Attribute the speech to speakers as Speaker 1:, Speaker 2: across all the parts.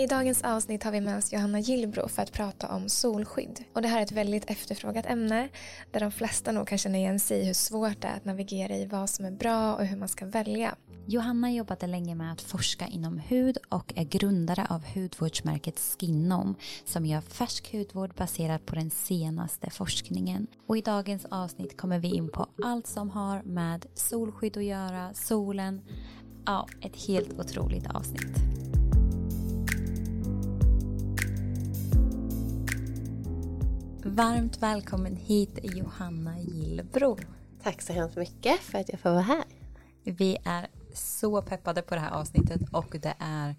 Speaker 1: I dagens avsnitt har vi med oss Johanna Gillbro för att prata om solskydd. Och det här är ett väldigt efterfrågat ämne där de flesta nog kan känna igen sig i hur svårt det är att navigera i vad som är bra och hur man ska välja.
Speaker 2: Johanna jobbade länge med att forska inom hud och är grundare av hudvårdsmärket Skinom som gör färsk hudvård baserat på den senaste forskningen. Och i dagens avsnitt kommer vi in på allt som har med solskydd att göra, solen. Ja, ett helt otroligt avsnitt. Varmt välkommen hit Johanna Gillbro.
Speaker 3: Tack så hemskt mycket för att jag får vara här.
Speaker 2: Vi är så peppade på det här avsnittet och det är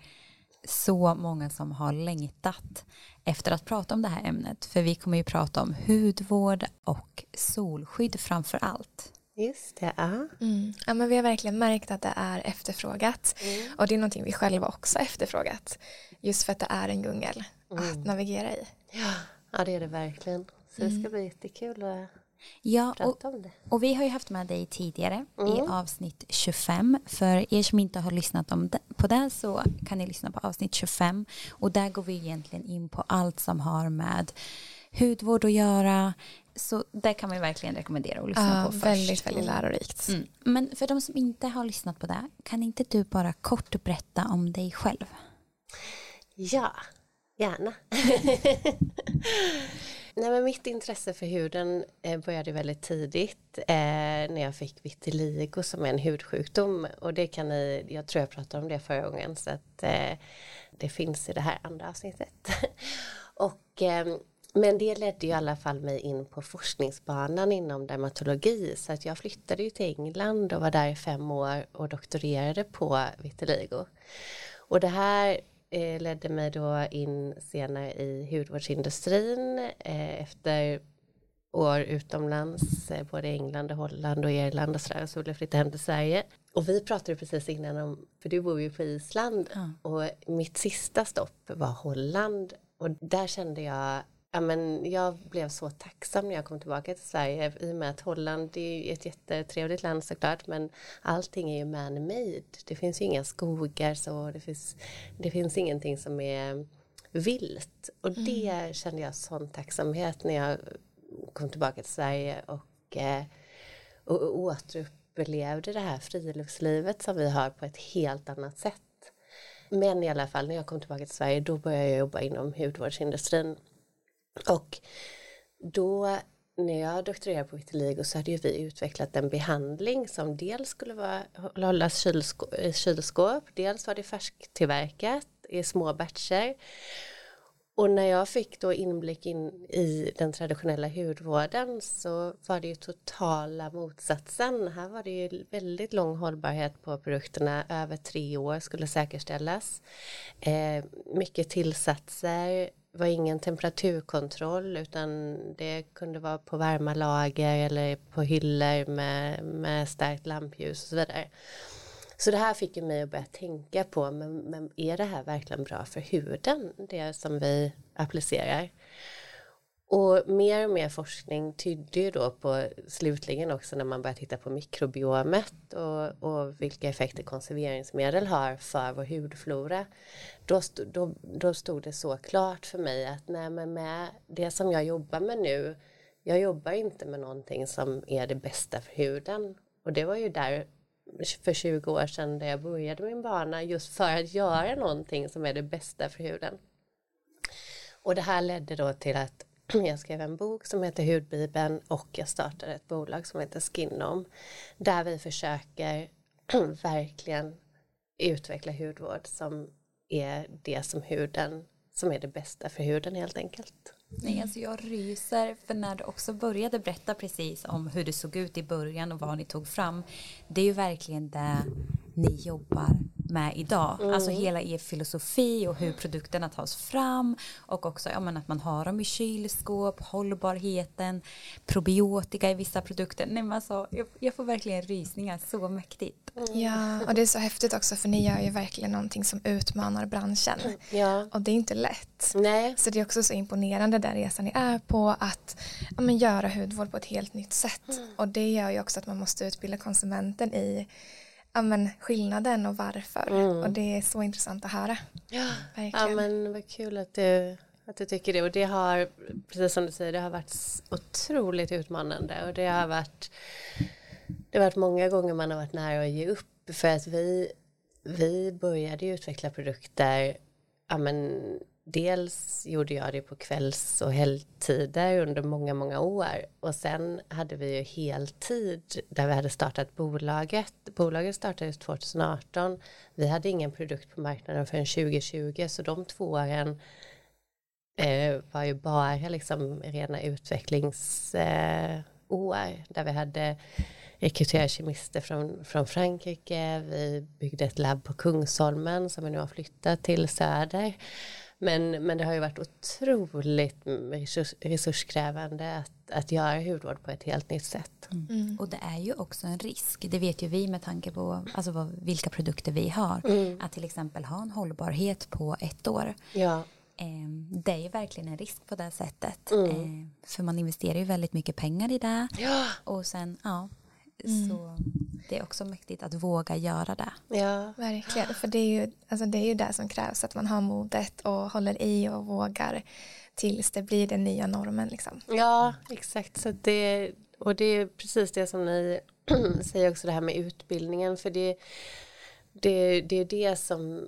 Speaker 2: så många som har längtat efter att prata om det här ämnet. För vi kommer ju prata om hudvård och solskydd framför allt.
Speaker 3: Just det, ja.
Speaker 1: Mm. ja men vi har verkligen märkt att det är efterfrågat mm. och det är någonting vi själva också efterfrågat. Just för att det är en djungel mm. att navigera i.
Speaker 3: Ja. Ja, det är det verkligen. Så det ska mm. bli jättekul att
Speaker 2: Ja, och, och, vi har ju haft med dig tidigare mm. i avsnitt 25. För er som inte har lyssnat om det, på det så kan ni lyssna på avsnitt 25. Och där går vi egentligen in på allt som har med hudvård att göra. Så det kan man ju verkligen rekommendera att lyssna
Speaker 1: ja,
Speaker 2: på först.
Speaker 1: Väldigt, väldigt lärorikt. Mm.
Speaker 2: Men för de som inte har lyssnat på det, kan inte du bara kort berätta om dig själv?
Speaker 3: Ja, gärna. Nej, men mitt intresse för huden eh, började väldigt tidigt eh, när jag fick vitiligo som är en hudsjukdom och det kan ni, jag tror jag pratade om det förra gången så att eh, det finns i det här andra avsnittet. och, eh, men det ledde ju i alla fall mig in på forskningsbanan inom dermatologi så att jag flyttade ju till England och var där i fem år och doktorerade på vitiligo. Och det här eh, ledde mig då in senare i hudvårdsindustrin eh, efter år utomlands, eh, både England och Holland och Irland och sådär, så ville jag flytta hem till Sverige. Och vi pratade precis innan om, för du bor ju på Island, mm. och mitt sista stopp var Holland och där kände jag Ja, men jag blev så tacksam när jag kom tillbaka till Sverige i och med att Holland är ett jättetrevligt land såklart men allting är ju man-made. Det finns ju inga skogar så det finns, det finns ingenting som är vilt och mm. det kände jag sån tacksamhet när jag kom tillbaka till Sverige och, eh, och, och återupplevde det här friluftslivet som vi har på ett helt annat sätt. Men i alla fall när jag kom tillbaka till Sverige då började jag jobba inom hudvårdsindustrin och då när jag doktorerade på vitiligo så hade ju vi utvecklat en behandling som dels skulle vara, hållas i eh, kylskåp, dels var det färsktillverkat i små batcher. Och när jag fick då inblick in i den traditionella hudvården så var det ju totala motsatsen. Här var det ju väldigt lång hållbarhet på produkterna, över tre år skulle säkerställas. Eh, mycket tillsatser, var ingen temperaturkontroll utan det kunde vara på varma lager eller på hyllor med, med starkt lampljus och så vidare. Så det här fick ju mig att börja tänka på, men, men är det här verkligen bra för huden, det som vi applicerar? Och mer och mer forskning tydde ju då på slutligen också när man börjar titta på mikrobiomet och, och vilka effekter konserveringsmedel har för vår hudflora. Då, stod, då, då stod det så klart för mig att nej, men med det som jag jobbar med nu, jag jobbar inte med någonting som är det bästa för huden. Och det var ju där för 20 år sedan där jag började min bana just för att göra någonting som är det bästa för huden. Och det här ledde då till att jag skrev en bok som heter Hudbibeln och jag startade ett bolag som heter Skinom där vi försöker verkligen utveckla hudvård som är det som huden som är det bästa för huden helt enkelt.
Speaker 2: Nej, alltså jag ryser för när du också började berätta precis om hur det såg ut i början och vad ni tog fram. Det är ju verkligen det ni jobbar med idag. Mm. Alltså hela er filosofi och hur produkterna tas fram och också ja, men att man har dem i kylskåp, hållbarheten, probiotika i vissa produkter. Nej, men alltså, jag, jag får verkligen rysningar, så mäktigt.
Speaker 1: Mm. Ja, och det är så häftigt också för ni gör ju verkligen någonting som utmanar branschen. Ja. Och det är inte lätt.
Speaker 3: Nej.
Speaker 1: Så det är också så imponerande den resan ni är på att ja, men göra hudvård på ett helt nytt sätt. Mm. Och det gör ju också att man måste utbilda konsumenten i ja, men, skillnaden och varför.
Speaker 3: Mm.
Speaker 1: Och det är så intressant att höra.
Speaker 3: Ja,
Speaker 1: Verkligen.
Speaker 3: ja men vad kul att du, att du tycker det. Och det har, precis som du säger, det har varit otroligt utmanande. Och det har varit, det har varit många gånger man har varit nära att ge upp. För att vi, vi började utveckla produkter, ja men dels gjorde jag det på kvälls och helgtider under många, många år. Och sen hade vi ju heltid där vi hade startat bolaget. Bolaget startades 2018. Vi hade ingen produkt på marknaden förrän 2020, så de två åren eh, var ju bara liksom rena utvecklingsår eh, där vi hade rekryterat kemister från, från Frankrike, vi byggde ett labb på Kungsholmen som vi nu har flyttat till Söder. Men, men det har ju varit otroligt resurs, resurskrävande att, att göra hudvård på ett helt nytt sätt.
Speaker 1: Mm.
Speaker 2: Och det är ju också en risk. Det vet ju vi med tanke på alltså vad, vilka produkter vi har. Att till exempel ha en hållbarhet på ett år.
Speaker 3: Ja,
Speaker 2: Eh, det är ju verkligen en risk på det sättet.
Speaker 3: Mm.
Speaker 2: Eh, för man investerar ju väldigt mycket pengar i det.
Speaker 3: ja,
Speaker 2: Och sen, ja.
Speaker 1: Mm.
Speaker 2: Så det är också mäktigt att våga göra det.
Speaker 3: ja,
Speaker 1: Verkligen, för det är, ju, alltså det är ju det som krävs, att man har modet och håller i och vågar tills det blir den nya normen. Liksom.
Speaker 3: ja exakt. Så det, och det är precis det som ni säger också det här med utbildningen. För det, det, det är det som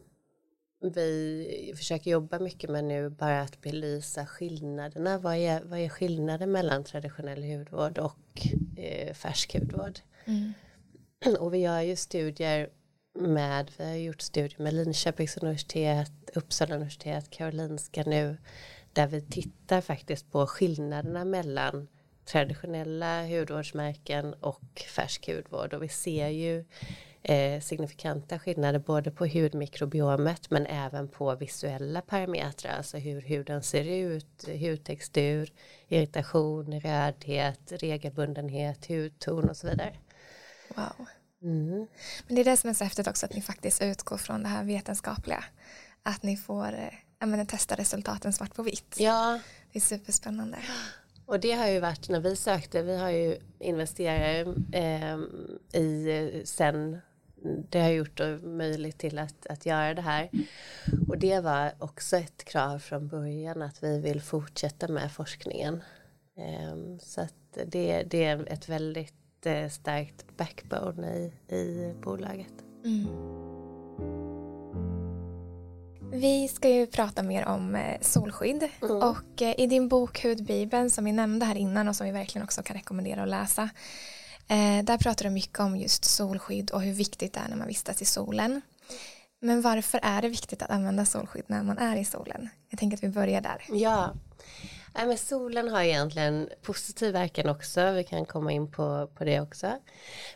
Speaker 3: vi försöker jobba mycket med nu, bara att belysa skillnaderna. Vad är, vad är skillnaden mellan traditionell hudvård och eh, färsk hudvård?
Speaker 1: Mm.
Speaker 3: Och vi gör ju studier med, vi har gjort studier med Linköpings universitet, Uppsala universitet, Karolinska nu, där vi tittar faktiskt på skillnaderna mellan traditionella hudvårdsmärken och färsk hudvård. Och vi ser ju eh, signifikanta skillnader både på hudmikrobiomet men även på visuella parametrar, alltså hur huden ser ut, hudtextur, irritation, rödhet, regelbundenhet, hudton och så vidare.
Speaker 1: Wow.
Speaker 3: Mm.
Speaker 1: Men det är det som är så häftigt också, att ni faktiskt utgår från det här vetenskapliga. Att ni får eh, menar, testa resultaten svart på vitt.
Speaker 3: Ja,
Speaker 1: Det är superspännande.
Speaker 3: och det har ju varit när vi sökte, vi har ju investerare eh, i sen det har gjort det möjligt till att, att göra det här. Och det var också ett krav från början att vi vill fortsätta med forskningen. Eh, så att det, det är ett väldigt eh, starkt backbone i, i bolaget.
Speaker 1: Mm. Vi ska ju prata mer om eh, solskydd och eh, i din bok Hudbibeln som vi nämnde här innan och som vi verkligen också kan rekommendera att läsa eh, där pratar du mycket om just solskydd och hur viktigt det är när man vistas i solen. Men varför är det viktigt att använda solskydd när man är i solen? Jag tänker att vi börjar där.
Speaker 3: Ja, Nej, men solen har egentligen positiv verkan också. Vi kan komma in på, på det också.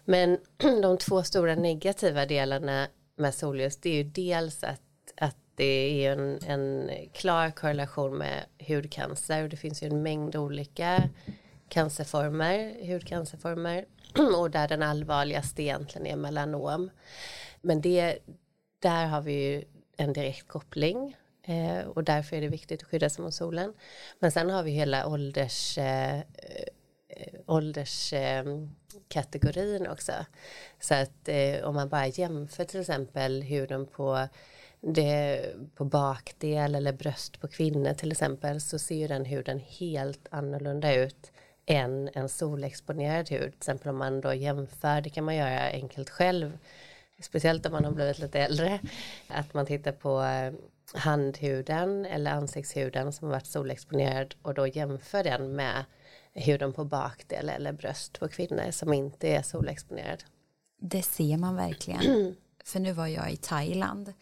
Speaker 3: Men de två stora negativa delarna med solljus det är ju dels att, att det är en, en klar korrelation med hudcancer och det finns ju en mängd olika cancerformer, hudcancerformer och där den allvarligaste egentligen är melanom. Men det, där har vi ju en direkt koppling eh, och därför är det viktigt att skydda sig mot solen. Men sen har vi hela ålders, eh, eh ålderskategorin eh, också. Så att eh, om man bara jämför till exempel huden på det, på bakdel eller bröst på kvinnor till exempel så ser ju den huden helt annorlunda ut än en solexponerad hud. Till exempel om man då jämför, det kan man göra enkelt själv, speciellt om man har blivit lite äldre, att man tittar på eh, handhuden eller ansiktshuden som har varit solexponerad och då jämför den med huden på bakdel eller bröst på kvinnor som inte är solexponerad.
Speaker 2: Det ser man verkligen. För nu var jag i Thailand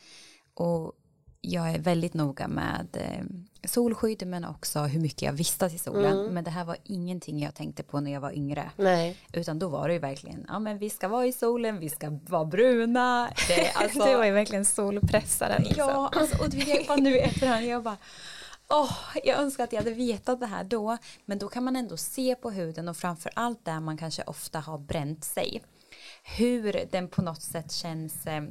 Speaker 2: och jag är väldigt noga med eh, solskydd men också hur mycket jag vistas i solen. Men det här var ingenting jag tänkte på när jag var yngre.
Speaker 3: Nej.
Speaker 2: Utan då var det ju verkligen, ja men vi ska vara i solen, vi ska vara bruna. Det, alltså,
Speaker 1: det var ju verkligen solpressaren. Liksom.
Speaker 2: Ja, alltså, och det var nu efterhand, jag bara, åh, jag önskar att jag hade vetat det här då. Men då kan man ändå se på huden och framför allt där man kanske ofta har bränt sig. Hur den på något sätt känns, eh,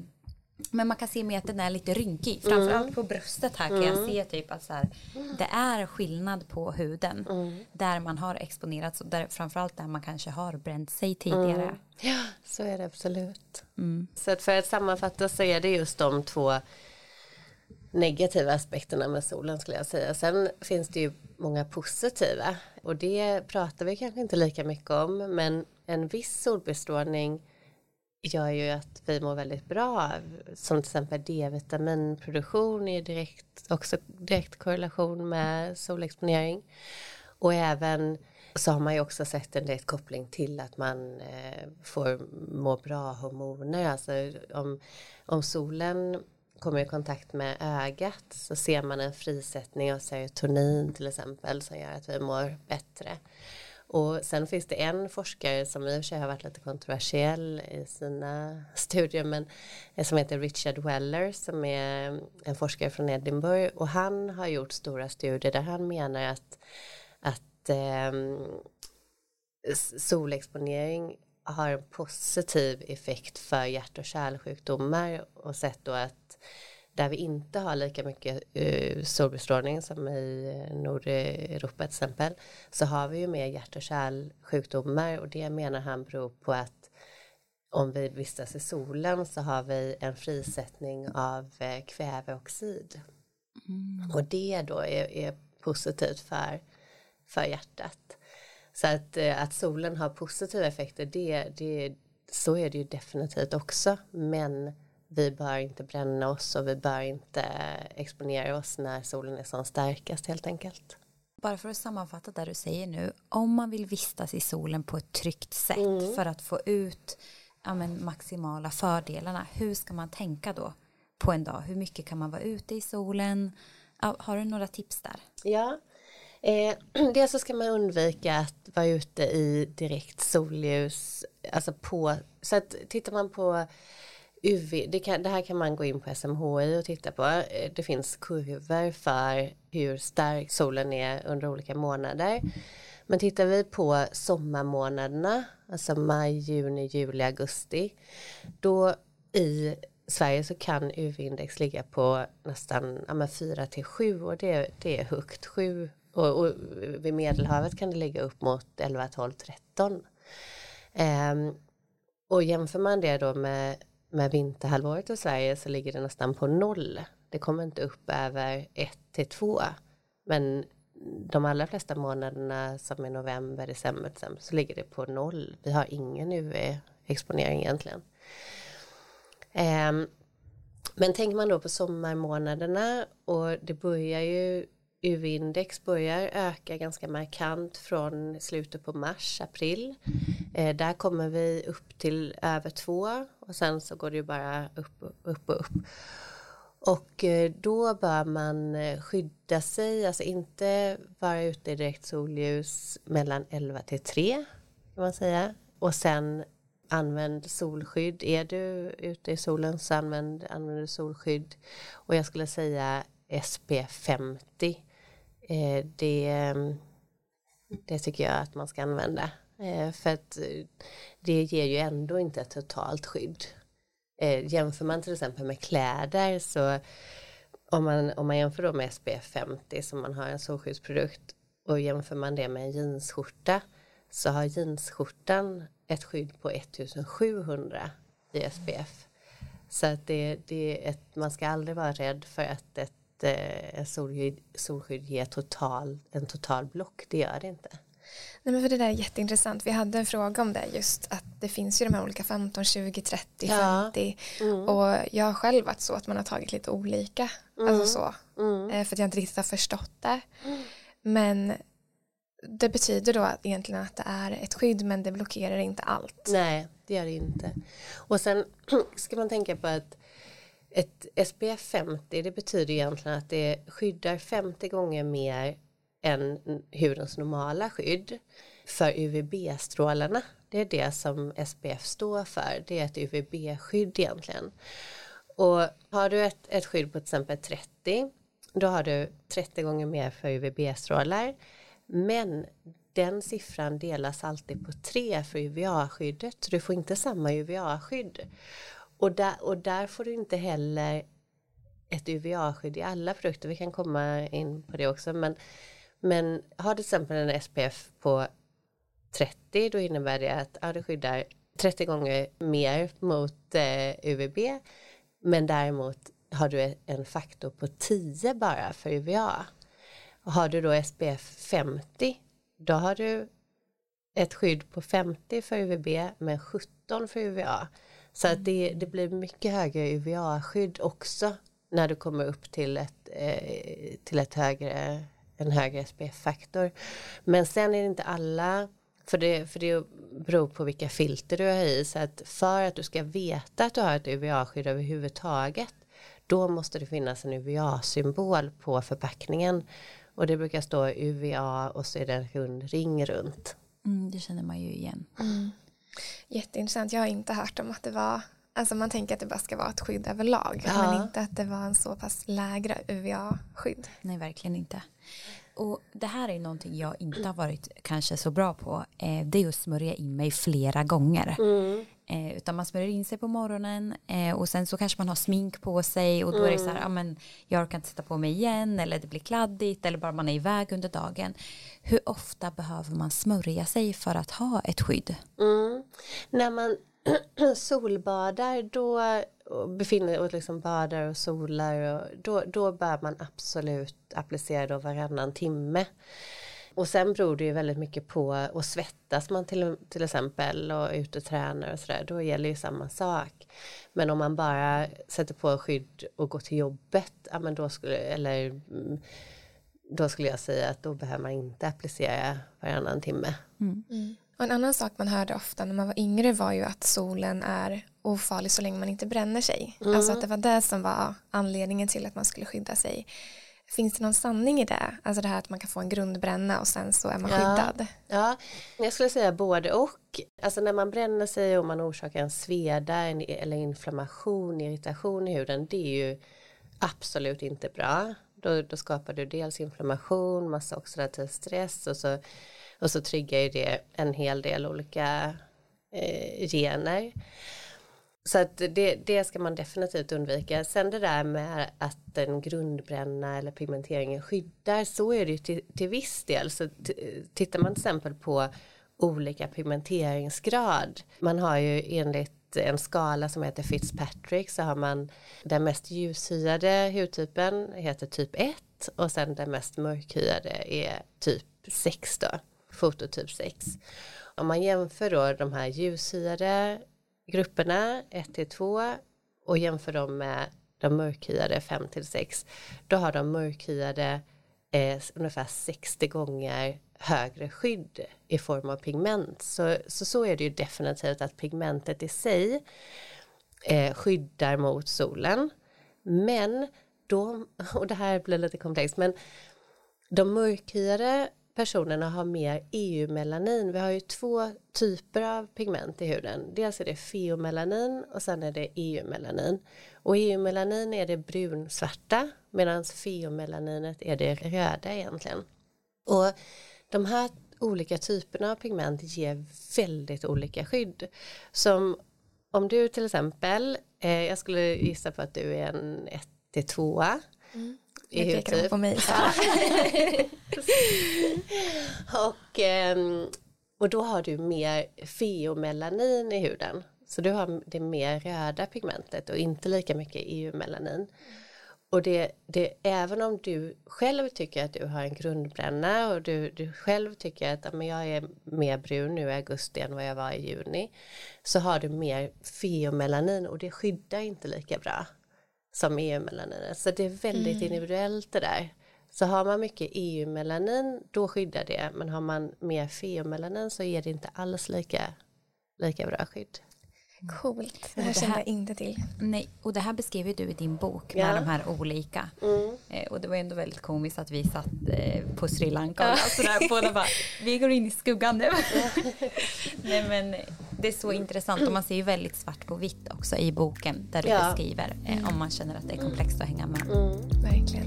Speaker 2: Men man kan se med att den är lite rynkig. Framförallt mm. på bröstet här kan mm. jag se typ att så här, det är skillnad på huden. Mm. Där man har exponerats och där, framförallt där man kanske har bränt sig tidigare. Mm.
Speaker 3: Ja, så är det absolut. Mm. Så att för att sammanfatta så är det just de två negativa aspekterna med solen skulle jag säga. Sen finns det ju många positiva och det pratar vi kanske inte lika mycket om men en viss solbestrålning gör ju att vi mår väldigt bra som till exempel D-vitaminproduktion är direkt, också direkt korrelation med solexponering och även så har man ju också sett en direkt koppling till att man eh, får må bra hormoner. Alltså om, om solen kommer i kontakt med ögat så ser man en frisättning av serotonin till exempel som gör att vi mår bättre. Och sen finns det en forskare som i och för sig har varit lite kontroversiell i sina studier men eh, som heter Richard Weller som är en forskare från Edinburgh. Och han har gjort stora studier där han menar att, att eh, solexponering har en positiv effekt för hjärt och kärlsjukdomar och sett då att där vi inte har lika mycket uh, solbestrålning som i Nordeuropa till exempel så har vi ju mer hjärt och kärlsjukdomar och det menar han beror på att om vi vistas i solen så har vi en frisättning av eh, kväveoxid mm. och det då är, är positivt för, för hjärtat. Så att, eh, att solen har positiva effekter, det, det, så är det ju definitivt också. Men vi bör inte bränna oss och vi bör inte exponera oss när solen är som starkast helt enkelt.
Speaker 2: Bara för att sammanfatta det du säger nu, om man vill vistas i solen på ett tryggt sätt mm. för att få ut ja, men, maximala fördelarna, hur ska man tänka då på en dag? Hur mycket kan man vara ute i solen? Ja, har du några tips där?
Speaker 3: Ja, Eh, dels så ska man undvika att vara ute i direkt solljus. Alltså på, så att tittar man på UV, det, kan, det här kan man gå in på SMHI och titta på. Eh, det finns kurvor för hur stark solen är under olika månader. Men tittar vi på sommarmånaderna, alltså maj, juni, juli, augusti, då i Sverige så kan UV-index ligga på nästan ja, 4 till 7 och det, det är högt. 7 och, och vid Medelhavet kan det ligga upp mot 11, 12, 13. Um, och jämför man det då med, med vinterhalvåret i Sverige så ligger det nästan på noll. Det kommer inte upp över 1 till 2. Men de allra flesta månaderna som är november, december till exempel, så ligger det på noll. Vi har ingen UV-exponering egentligen. Ehm, men tänker man då på sommarmånaderna och det börjar ju UV-index börjar öka ganska markant från slutet på mars, april. Eh, där kommer vi upp till över två och sen så går det ju bara upp, upp och upp. Och eh, då bör man eh, skydda sig, alltså inte vara ute i direkt solljus mellan 11 till 3 kan man säga. Och sen använd solskydd. Är du ute i solen så använd, använd solskydd. Och jag skulle säga SP 50. Eh, det, ehm, det tycker jag att man ska använda. Eh, för att eh, det ger ju ändå inte ett totalt skydd. Jämför man till exempel med kläder så om man, om man jämför då med SPF 50 som man har en solskyddsprodukt och jämför man det med en jeansskjorta så har jeansskjortan ett skydd på 1700 i SPF. Så att det, det är ett, man ska aldrig vara rädd för att ett eh, solskydd, solskydd ger total, en total block. Det gör det inte.
Speaker 1: Nej, men för det där är jätteintressant. Vi hade en fråga om det just att det finns ju de här olika 15, 20, 30, ja. 50 mm. och jag har själv varit så att man har tagit lite olika. Mm. Alltså så. Mm. Eh, för att jag inte riktigt har förstått det. Mm. Men det betyder då att egentligen att det är ett skydd men det blockerar inte allt.
Speaker 3: Nej, det gör det inte. Och sen ska man tänka på att ett SPF 50 det betyder egentligen att det skyddar 50 gånger mer än hudens normala skydd för UVB-strålarna. Det är det som SPF står för. Det är ett UVB-skydd egentligen. Och har du ett, ett skydd på till exempel 30 då har du 30 gånger mer för UVB-strålar. Men den siffran delas alltid på 3 för UVA-skyddet. Du får inte samma UVA-skydd. Och där, och där får du inte heller ett UVA-skydd i alla produkter. Vi kan komma in på det också. Men, men har till exempel en SPF på 30 då innebär det att ja, det skyddar 30 gånger mer mot eh, UVB. Men däremot har du en faktor på 10 bara för UVA. Har du då SPF 50 då har du ett skydd på 50 för UVB men 17 för UVA. Så att det, det blir mycket högre UVA-skydd också när du kommer upp till, ett, eh, till ett högre, en högre SPF-faktor. Men sen är det inte alla, för det, för det beror på vilka filter du har i, så att för att du ska veta att du har ett UVA-skydd överhuvudtaget, då måste det finnas en UVA-symbol på förpackningen. Och det brukar stå UVA och så är det en rund ring runt.
Speaker 2: Mm, det känner man ju igen.
Speaker 1: Mm. Jätteintressant. Jag har inte hört om att det var Alltså man tänker att det bara ska vara ett skydd överlag ja. men inte att det var en så pass lägre UVA-skydd.
Speaker 2: Nej, verkligen inte. Och det här är någonting jag inte har varit kanske så bra på. Eh, det är att smörja in mig flera gånger. Mm. Eh, utan man smörjer in sig på morgonen eh, och sen så kanske man har smink på sig och då mm. är det så här, mm. ja men jag orkar inte sätta på mig igen eller det blir kladdigt eller bara man är iväg under dagen. Hur ofta behöver man smörja sig för att ha ett skydd?
Speaker 3: Mm. När man solbadar då befinner och liksom badar och solar och då, då bör man absolut applicera det varannan timme. Och sen beror det ju väldigt mycket på, och svettas man till, till exempel och är ute och tränar och sådär, då gäller ju samma sak. Men om man bara sätter på skydd och går till jobbet, ja men då skulle, eller mm, då skulle jag säga att då behöver man inte applicera varannan timme.
Speaker 1: Mm. Mm. Och en annan sak man hörde ofta när man var yngre var ju att solen är ofarlig så länge man inte bränner sig. Mm. Alltså att det var det som var anledningen till att man skulle skydda sig. Finns det någon sanning i det? Alltså det här att man kan få en grundbränna och sen så är man skyddad.
Speaker 3: Ja, jag skulle säga både och. Alltså när man bränner sig och man orsakar en sveda eller inflammation, irritation i huden, det är ju absolut inte bra. Då, då skapar du dels inflammation, massa oxidativ stress och så, och så triggar ju det en hel del olika eh, gener. Så att det, det ska man definitivt undvika. Sen det där med att en grundbränna eller pigmenteringen skyddar så är det ju till, till viss del. Så tittar man till exempel på olika pigmenteringsgrad. Man har ju enligt en skala som heter Fitzpatrick så har man den mest ljushyade hudtypen heter typ 1 och sen den mest mörkhyade är typ 6 då, fototyp 6. Om man jämför då de här ljushyade grupperna 1 till 2 och jämför dem med de mörkhyade 5 till 6 då har de mörkhyade eh, ungefär 60 gånger högre skydd i form av pigment. Så, så, så är det ju definitivt att pigmentet i sig eh, skyddar mot solen. Men då, och det här blir lite komplext, men de mörkhyade personerna har mer EU-melanin. Vi har ju två typer av pigment i huden. Dels är det feomelanin och sen är det EU-melanin. Och EU-melanin är det brunsvarta medan feomelaninet är det röda egentligen. Och de här olika typerna av pigment ger väldigt olika skydd. Som om du till exempel, eh, jag skulle gissa på att du är en 1 2 mm.
Speaker 1: Det pekar typ. på mig.
Speaker 3: och, ehm, och då har du mer feomelanin i huden. Så du har det mer röda pigmentet och inte lika mycket EU-melanin. Och det, det, även om du själv tycker att du har en grundbränna och du, du själv tycker att men jag är mer brun nu i augusti än vad jag var i juni så har du mer feomelanin och det skyddar inte lika bra som EU-melaninet. Så det är väldigt mm. individuellt det där. Så har man mycket EU-melanin då skyddar det men har man mer feomelanin så är det inte alls lika, lika bra skydd.
Speaker 1: Coolt, det här känner jag inte till.
Speaker 2: Nej, och det här beskrev ju du i din bok med ja. de här olika. Mm. Eh, och det var ändå väldigt komiskt att vi satt eh, på Sri Lanka och sådär, båda bara, vi går in i skuggan nu. Nej men det är så intressant och man ser ju väldigt svart på vitt också i boken där du ja. beskriver eh, mm. om man känner att det är komplext att hänga med.
Speaker 1: Mm. Verkligen.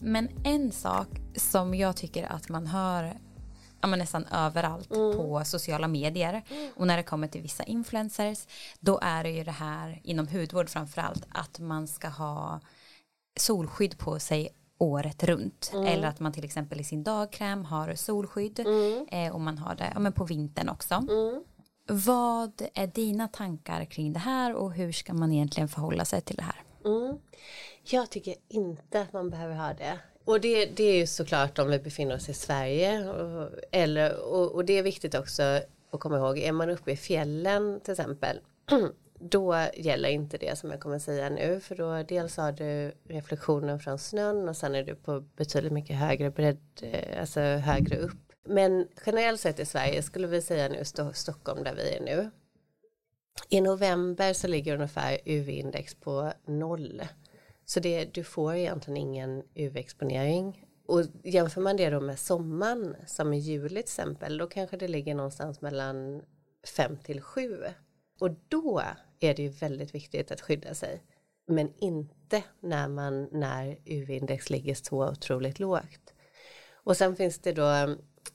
Speaker 2: Men en sak som jag tycker att man hör ja, men nästan överallt
Speaker 3: Mm.
Speaker 2: på sociala medier. Och när det kommer till vissa influencers, då är det ju det här inom hudvård framförallt, att man ska ha solskydd på sig året runt.
Speaker 3: Mm.
Speaker 2: Eller att man till exempel i sin dagkräm har solskydd. Eh, och man har det ja, men på vintern också.
Speaker 3: Mm.
Speaker 2: Vad är dina tankar kring det här och hur ska man egentligen förhålla sig till det här?
Speaker 3: Mm. Jag tycker inte att man behöver ha det. Och det, det är ju såklart om vi befinner oss i Sverige. Och, eller, och, och det är viktigt också att komma ihåg, är man uppe i fjällen till exempel. Då gäller inte det som jag kommer säga nu. För då dels har du reflektionen från snön och sen är du på betydligt mycket högre bredd, eh, alltså högre upp. Men generellt sett i Sverige skulle vi säga nu Stockholm där vi är nu. I november så ligger ungefär UV-index på noll. Så det, du får egentligen ingen UV-exponering. Och jämför man det då med sommaren, som i juli till exempel, då kanske det ligger någonstans mellan 5 till 7. Och då är det ju väldigt viktigt att skydda sig. Men inte när, man, när UV-index ligger så otroligt lågt. Och sen finns det då,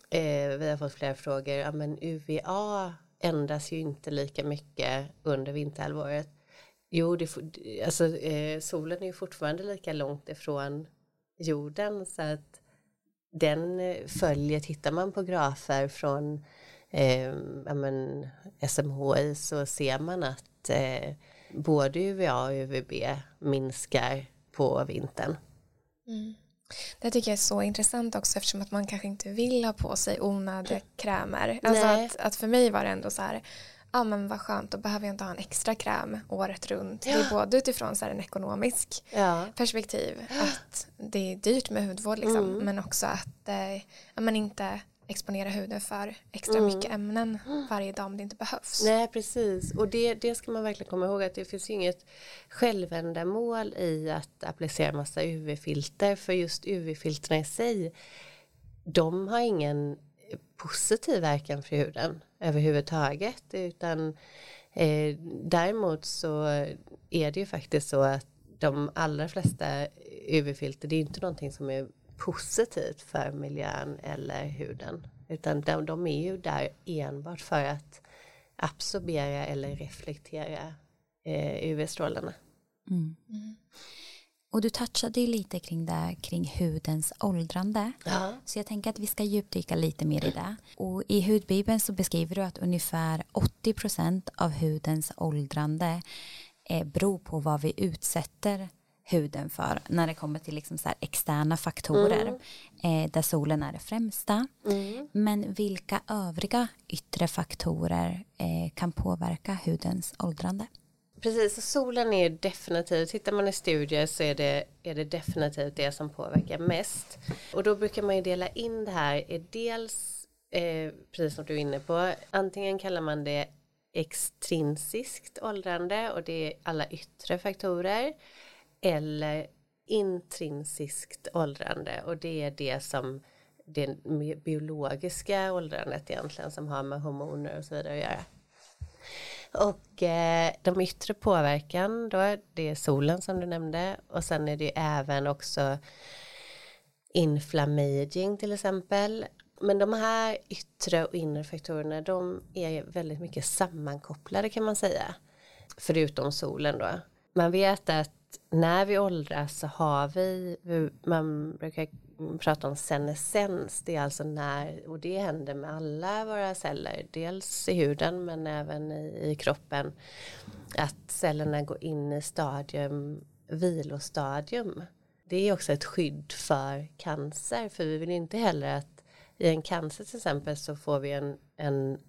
Speaker 3: eh, vi har fått flera frågor, ja men UVA ändras ju inte lika mycket under vinterhalvåret. Jo, det, får- alltså, eh, solen är ju fortfarande lika långt ifrån jorden så att den eh, följer, tittar man på grafer från eh, ja, men, SMHI så ser man att eh, både UVA och UVB minskar på vintern.
Speaker 1: Det tycker jag är så intressant också eftersom att man kanske inte vill ha på sig onödiga krämer. Alltså att, att för mig var det ändå så här, ja men vad skönt, då behöver jag inte ha en extra kräm året runt. Det är både utifrån så här en ekonomisk
Speaker 3: Ja,
Speaker 1: perspektiv, att det är dyrt med hudvård liksom, men också att eh, ja, man inte exponera huden för extra mycket ämnen varje dag om det inte behövs.
Speaker 3: Nej, precis. Och det, det ska man verkligen komma ihåg att det finns ju inget självändamål i att applicera massa UV-filter. För just UV-filterna i sig, de har ingen positiv verkan för huden överhuvudtaget. Utan eh, däremot så är det ju faktiskt så att de allra flesta UV-filter, det är inte någonting som är positivt för miljön eller huden. Utan de, de är ju där enbart för att absorbera eller reflektera eh, UV-strålarna.
Speaker 2: Och du touchade ju lite kring det kring hudens åldrande.
Speaker 3: Ja.
Speaker 2: Så jag tänker att vi ska djupdyka lite mer i det. Och i hudbibeln så beskriver du att ungefär 80% av hudens åldrande eh, beror på vad vi utsätter huden för när det kommer till liksom så externa faktorer eh, där solen är det främsta. Men vilka övriga yttre faktorer eh, kan påverka hudens åldrande?
Speaker 3: Precis, solen är definitivt, tittar man i studier så är det, är det definitivt det som påverkar mest. Och då brukar man ju dela in det här i dels, eh, precis som du är inne på, antingen kallar man det extrinsiskt åldrande och det är alla yttre faktorer. Eller intrinsiskt åldrande och det är det som det biologiska åldrandet egentligen som har med hormoner och så vidare att göra. Och eh, de yttre påverkan då, det är solen som du nämnde och sen är det ju även också inflammaging till exempel. Men de här yttre och inre faktorerna de är väldigt mycket sammankopplade kan man säga. Förutom solen då. Man vet att när vi åldras så har vi, man brukar prata om senescens, det är alltså när, och det händer med alla våra celler, dels i huden men även i, i kroppen, att cellerna går in i stadium, vilostadium. Det är också ett skydd för cancer, för vi vill inte heller att i en cancer till exempel så får vi en, en,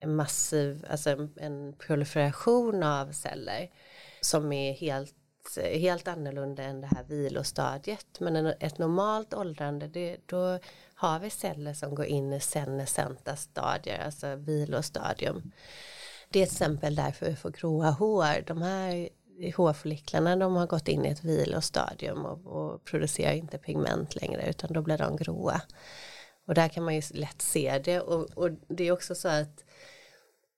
Speaker 3: en massiv, alltså en, en proliferation av celler som är helt Eh, helt annorlunda än det här vilostadiet. Men en, ett normalt åldrande, det, då har vi celler som går in i senescenta stadier, alltså vilostadium. Det är till exempel därför vi får gråa hår. De här hårfolliklarna de har gått in i ett vilostadium och, och producerar inte pigment längre utan då blir de gråa. Och där kan man ju lätt se det och, och det är också så att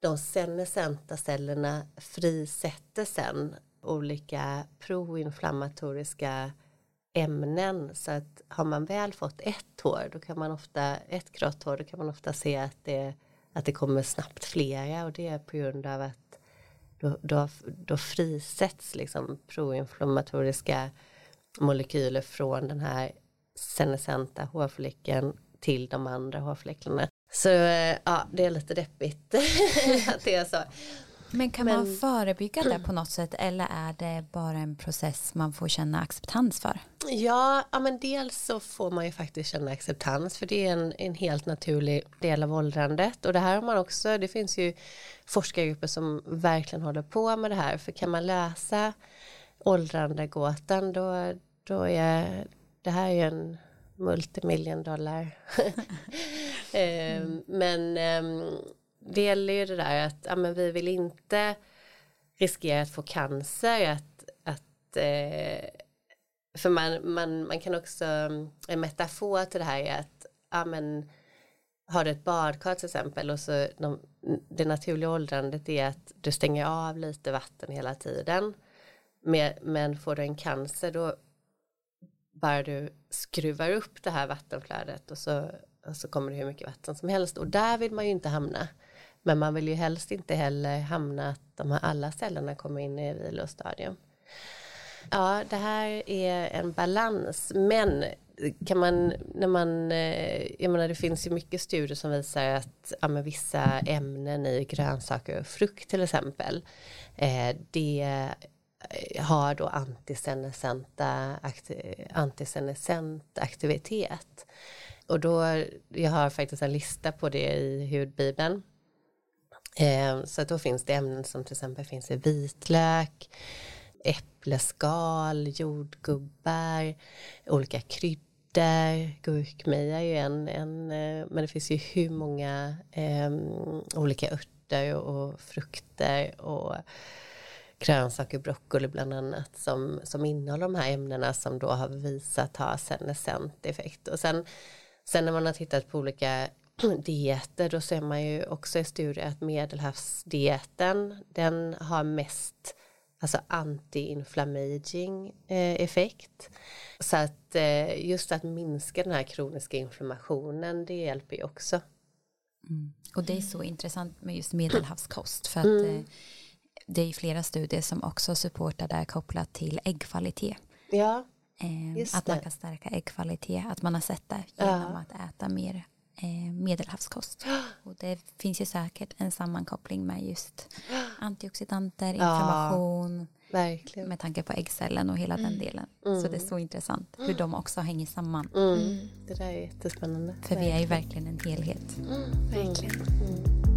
Speaker 3: de senescenta cellerna frisätter sen olika proinflammatoriska ämnen så att har man väl fått ett hår då kan man ofta, ett grått hår, då kan man ofta se att det, att det kommer snabbt flera och det är på grund av att då, då, då frisätts liksom proinflammatoriska molekyler från den här senescenta hårfläcken till de andra hårfläckarna. Så eh, ja, det är lite deppigt att det är så.
Speaker 2: Men kan Men, man förebygga det på något sätt eller är det bara en process man får känna acceptans för?
Speaker 3: Ja, ja men dels så får man ju faktiskt känna acceptans för det är en, en helt naturlig del av åldrandet och det här har man också, det finns ju forskargrupper som verkligen håller på med det här för kan man läsa åldrandegåtan då, då är det här är en multimiljon dollar. mm. Men ehm, det gäller ju det där att ja, men vi vill inte riskera att få cancer. Att, att, eh, för man, man, man kan också, en metafor till det här är att ja, men, har du ett badkar till exempel och så de, det naturliga åldrandet är att du stänger av lite vatten hela tiden. Med, men får du en cancer då bara du skruvar upp det här vattenflödet och så, och så kommer det hur mycket vatten som helst och där vill man ju inte hamna. Men man vill ju helst inte heller hamna att de här alla cellerna kommer in i vilostadium. Ja, det här är en balans, men kan man, när man, eh, jag menar det finns ju mycket studier som visar att ja, vissa ämnen i grönsaker och frukt till exempel, eh, det eh, har då antisenescenta, antisenescent aktivitet. Och då, jag har faktiskt en lista på det i hudbibeln. Eh, så då finns det ämnen som till exempel finns i vitlök, äppleskal, jordgubbar, olika kryddor, gurkmeja är ju en, en eh, men det finns ju hur många um, olika örter och frukter och grönsaker, broccoli bland annat som, som innehåller de här ämnena som då har visat ha senescent effekt. Och sen, sen när man har tittat på olika dieter då ser man ju också i studier att medelhavsdieten den har mest alltså anti-inflammaging eh, effekt. Så att eh, just att minska den här kroniska inflammationen det hjälper ju också.
Speaker 2: Mm. Och det är så intressant med just medelhavskost för att mm. eh, det är flera studier som också supportar det kopplat till äggkvalitet.
Speaker 3: Ja,
Speaker 2: eh, att man kan stärka äggkvalitet, att man har sett det genom ja. att äta mer medelhavskost. Och det finns ju säkert en sammankoppling med just antioxidanter, inflammation,
Speaker 3: verkligen.
Speaker 2: med tanke på äggcellen och hela mm. den delen. Mm. Så det är så intressant hur de också hänger samman.
Speaker 3: Mm. Det där är jättespännande.
Speaker 2: För vi är ju verkligen en helhet.
Speaker 3: Mm. Verkligen.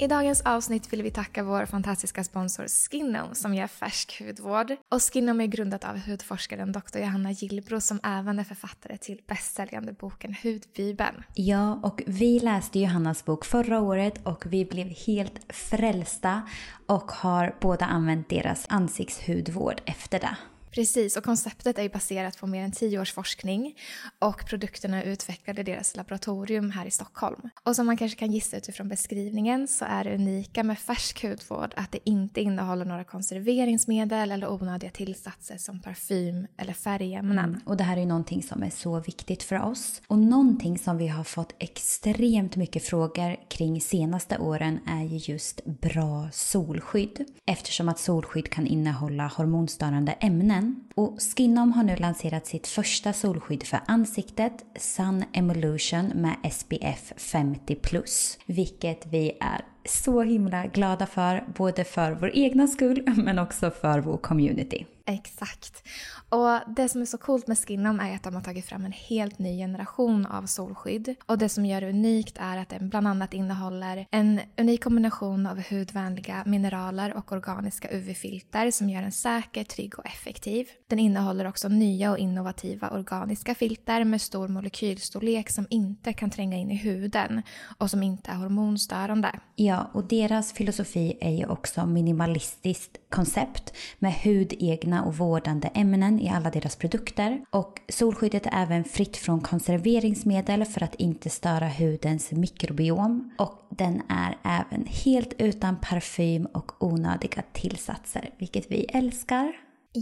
Speaker 1: I dagens avsnitt vill vi tacka vår fantastiska sponsor Skinom som ger färsk hudvård. Och Skinom är grundat av hudforskaren Dr. Johanna Gillbro som även är författare till bästsäljande boken Hudbibeln.
Speaker 2: Ja, och vi läste Johannas bok förra året och vi blev helt frälsta och har båda använt deras ansiktshudvård efter det.
Speaker 1: Precis, och konceptet är baserat på mer än tio års forskning och produkterna är utvecklade i deras laboratorium här i Stockholm. Och som man kanske kan gissa utifrån beskrivningen så är det unika med färsk hudvård att det inte innehåller några konserveringsmedel eller onödiga tillsatser som parfym eller färgämnen. Mm,
Speaker 2: och det här är ju någonting som är så viktigt för oss. Och någonting som vi har fått extremt mycket frågor kring senaste åren är ju just bra solskydd. Eftersom att solskydd kan innehålla hormonstörande ämnen solen. Och Skinom har nu lanserat sitt första solskydd för ansiktet, Sun Emulsion med SPF 50+. Vilket vi är så himla glada för, både för vår egna skull men också för vår community.
Speaker 1: Exakt. Och det som är så coolt med Skinom är att de har tagit fram en helt ny generation av solskydd. Och det som gör det unikt är att den bland annat innehåller en unik kombination av hudvänliga mineraler och organiska UV-filter som gör den säker, trygg och effektiv. Den innehåller också nya och innovativa organiska filter med stor molekylstorlek som inte kan tränga in i huden och som inte är hormonstörande.
Speaker 2: Ja, och deras filosofi är ju också minimalistiskt koncept med hudegna och vårdande ämnen i alla deras produkter. Och solskyddet är även fritt från konserveringsmedel för att inte störa hudens mikrobiom. Och den är även helt utan parfym och onödiga tillsatser, vilket vi älskar.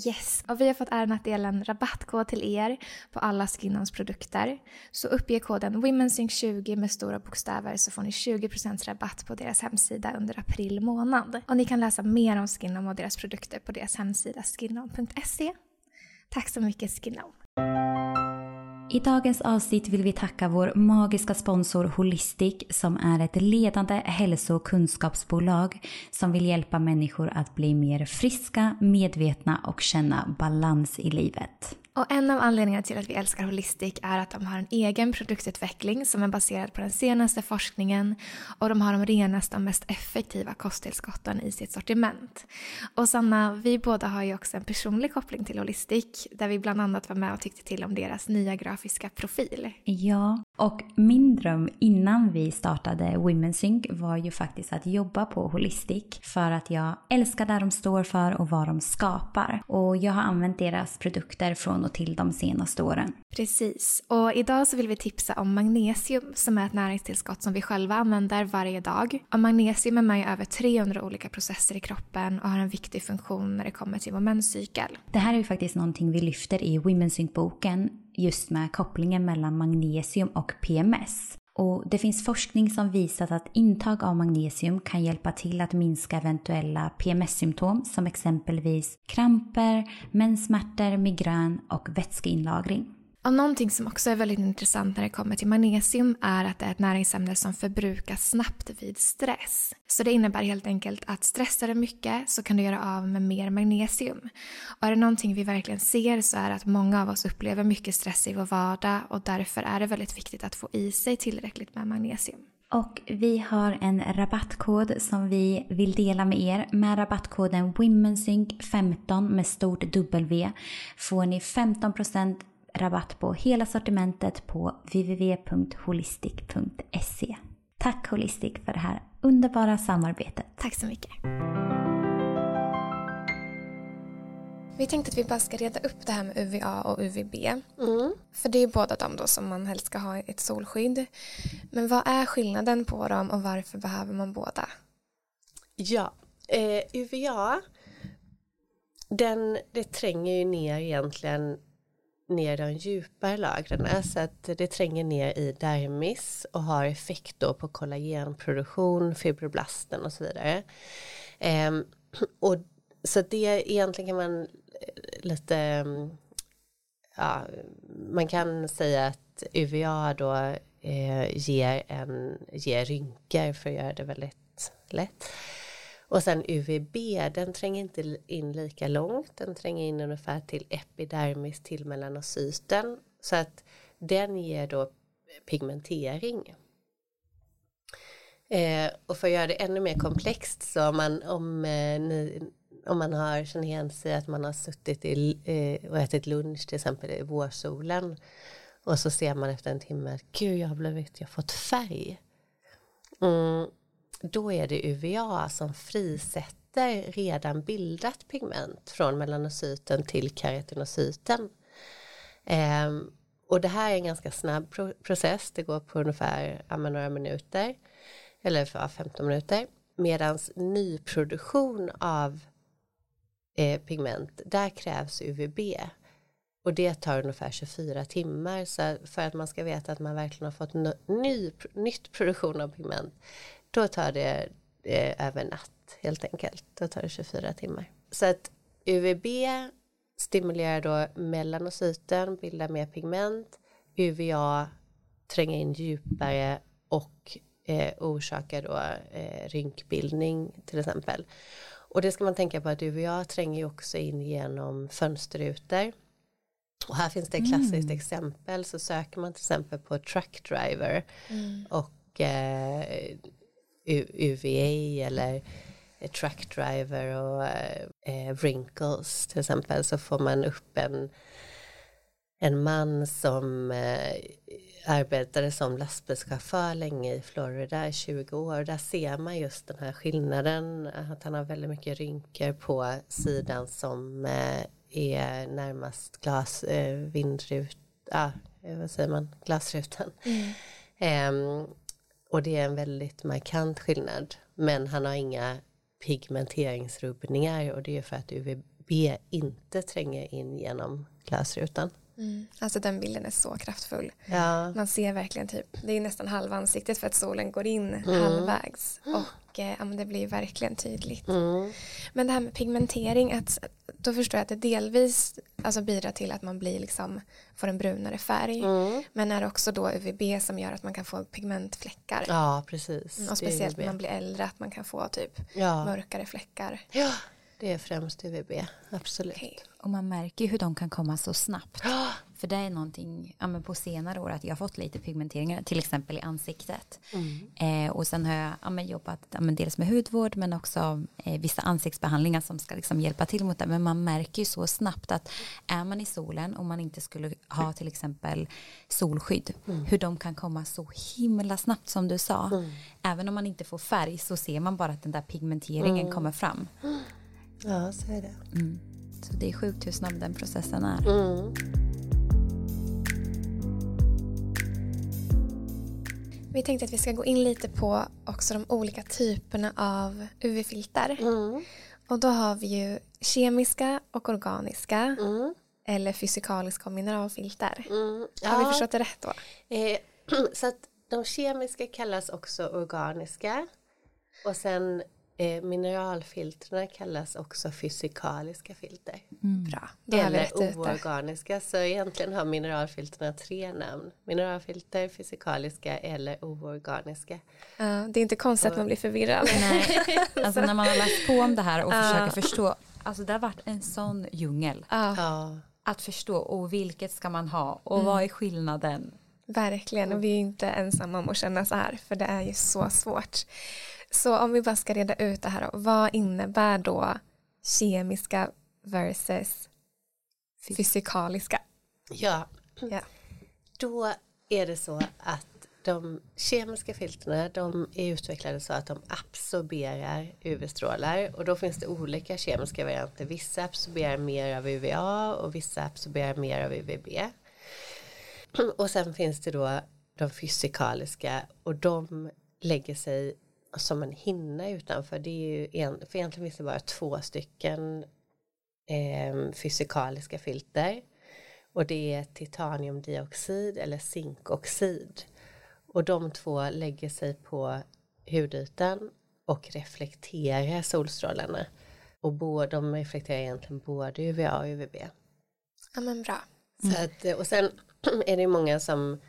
Speaker 1: Yes, och vi har fått äran att dela en rabattkod till er på alla Skinnons produkter. Så uppge koden WomenSync20 med stora bokstäver så får ni 20% rabatt på deras hemsida under april månad. Och ni kan läsa mer om Skinnon och deras produkter på deras hemsida skinnon.se. Tack så mycket Skinom.
Speaker 2: I dagens avsnitt vill vi tacka vår magiska sponsor Holistic som är ett ledande hälso och kunskapsbolag som vill hjälpa människor att bli mer friska, medvetna och känna balans i livet.
Speaker 1: Och en av anledningarna till att vi älskar Holistic är att de har en egen produktutveckling som är baserad på den senaste forskningen och de har de renaste och mest effektiva kosttillskotten i sitt sortiment. Och Sanna, vi båda har ju också en personlig koppling till Holistic där vi bland annat var med och tyckte till om deras nya grafiska profil.
Speaker 2: Ja, och min dröm innan vi startade WomenSync var ju faktiskt att jobba på Holistic för att jag älskar det de står för och vad de skapar. Och jag har använt deras produkter från och till de senaste åren.
Speaker 1: Precis, och idag så vill vi tipsa om magnesium som är ett näringstillskott som vi själva använder varje dag. Och magnesium är med i över 300 olika processer i kroppen och har en viktig funktion när det kommer till vår menscykel.
Speaker 2: Det här är ju faktiskt någonting vi lyfter i Women's Sync-boken just med kopplingen mellan magnesium och PMS. Och det finns forskning som visat att intag av magnesium kan hjälpa till att minska eventuella PMS-symptom som exempelvis kramper, menssmärtor, migrän och vätskeinlagring.
Speaker 1: Och någonting som också är väldigt intressant när det kommer till magnesium är att det är ett näringsämne som förbrukas snabbt vid stress. Så det innebär helt enkelt att stressar du mycket så kan du göra av med mer magnesium. Och är det någonting vi verkligen ser så är det att många av oss upplever mycket stress i vår vardag och därför är det väldigt viktigt att få i sig tillräckligt med magnesium.
Speaker 2: Och vi har en rabattkod som vi vill dela med er. Med rabattkoden WomenSync15 med stort W får ni 15% rabatt på hela sortimentet på www.holistic.se. Tack Holistic för det här underbara samarbetet.
Speaker 1: Tack så mycket. Vi tänkte att vi bara ska reda upp det här med UVA och UVB. Mm. För det är båda de då som man helst ska ha i ett solskydd. Men vad är skillnaden på dem och varför behöver man båda?
Speaker 3: Ja, eh, UVA den, det tränger ju ner egentligen ner de djupare lagren så att det tränger ner i dermis och har effekt då på kollagenproduktion, fibroblasten och så vidare. Eh, och så det egentligen kan man eh, lite mm, ja, man kan säga att UVA då eh, ger, en, ger rynkor för att göra det väldigt lätt. Och sen UVB, den tränger inte in lika långt, den tränger in ungefär till epidermis till melanocyten. Så att den ger då pigmentering. Eh, och för att göra det ännu mer komplext så om man, om, eh, ni, om man har känner igen sig att man har suttit i, eh, och ätit lunch till exempel i vårsolen och så ser man efter en timme att gud jag har blivit, jag har fått färg. Mm, då är det UVA som frisätter redan bildat pigment från melanocyten till keratinocyten. Ehm, och det här är en ganska snabb process, det går på ungefär några minuter eller 15 minuter. Medan nyproduktion av eh, pigment, där krävs UVB. Och det tar ungefär 24 timmar. Så för att man ska veta att man verkligen har fått ny, nytt produktion av pigment då tar det eh, över natt helt enkelt. Då tar det 24 timmar. Så att UVB stimulerar då melanocyten, bildar mer pigment. UVA tränger in djupare och eh, orsakar då eh, rynkbildning till exempel. Och det ska man tänka på att UVA tränger ju också in genom fönsterrutor. Och här finns det ett klassiskt mm. exempel så söker man till exempel på truckdriver mm. och eh, UVA eller truck driver och eh, wrinkles till exempel så får man upp en, en man som eh, arbetade som lastbilschaufför länge i Florida i 20 år. Där ser man just den här skillnaden att han har väldigt mycket rynkor på sidan som eh, är närmast glas, eh, vindrut, ah, vad säger man, glasrutan. Mm. Och det är en väldigt markant skillnad. Men han har inga pigmenteringsrubbningar och det är för att UVB inte tränger in genom glasrutan.
Speaker 1: Mm. Alltså den bilden är så kraftfull.
Speaker 3: Ja.
Speaker 1: Man ser verkligen typ, det är nästan halva ansiktet för att solen går in mm. halvvägs. Och ja, det blir verkligen tydligt.
Speaker 3: Mm.
Speaker 1: Men det här med pigmentering, att, då förstår jag att det delvis alltså, bidrar till att man blir liksom, får en brunare färg.
Speaker 3: Mm.
Speaker 1: Men är det också då UVB som gör att man kan få pigmentfläckar?
Speaker 3: Ja, precis.
Speaker 1: Mm, och speciellt när man blir äldre, att man kan få typ
Speaker 3: ja.
Speaker 1: mörkare fläckar.
Speaker 3: Ja, det är främst UVB, absolut. Okay.
Speaker 2: Och man märker ju hur de kan komma så snabbt. För det är någonting ja, men på senare år att jag har fått lite pigmenteringar, till exempel i ansiktet.
Speaker 3: Mm.
Speaker 2: Eh, och sen har jag ja, men jobbat ja, men dels med hudvård men också eh, vissa ansiktsbehandlingar som ska liksom hjälpa till mot det. Men man märker ju så snabbt att är man i solen och man inte skulle ha till exempel solskydd, mm. hur de kan komma så himla snabbt som du sa.
Speaker 3: Mm.
Speaker 2: Även om man inte får färg så ser man bara att den där pigmenteringen
Speaker 3: mm.
Speaker 2: kommer fram.
Speaker 3: Ja, så är det.
Speaker 2: Mm. Så det är sjukt hur snabb den processen är.
Speaker 1: Vi tänkte att vi ska gå in lite på också de olika typerna av UV-filter.
Speaker 3: Mm.
Speaker 1: Och då har vi ju kemiska och organiska
Speaker 3: Mm.
Speaker 1: eller fysikaliska och mineralfilter.
Speaker 3: Mm. Ja.
Speaker 1: Har vi förstått det rätt då?
Speaker 3: Eh, så att de kemiska kallas också organiska. Och sen eh, mineralfilterna kallas också fysikaliska filter.
Speaker 1: Bra, har vi
Speaker 3: Eller oorganiska. Så egentligen har mineralfilterna tre namn. Mineralfilter, fysikaliska eller oorganiska.
Speaker 1: Ja, det är inte konstigt att man blir förvirrad.
Speaker 2: Nej, alltså när man har läst på om det här och försöker förstå, alltså det har varit en sån djungel.
Speaker 1: Ja,
Speaker 2: Att förstå, och vilket ska man ha och vad är skillnaden?
Speaker 1: verkligen. Och vi är inte ensamma om att känna så här, för det är ju så svårt. Så om vi bara ska reda ut det här, vad innebär då kemiska versus fysikaliska?
Speaker 3: ja.
Speaker 1: Ja.
Speaker 3: Då är det så att de kemiska filterna de är utvecklade så att de absorberar UV-strålar och då finns det olika kemiska varianter. Vissa absorberar mer av UVA och vissa absorberar mer av UVB. Och sen finns det då de fysikaliska och de lägger sig som en hinna utanför. Det är ju en, för egentligen finns det bara två stycken eh, fysikaliska filter. Och det är titaniumdioxid eller zinkoxid. Och de två lägger sig på hudytan och reflekterar solstrålarna. Och båda, de reflekterar egentligen både UVA och UVB.
Speaker 1: ja, men bra.
Speaker 3: Så att, och sen är det många som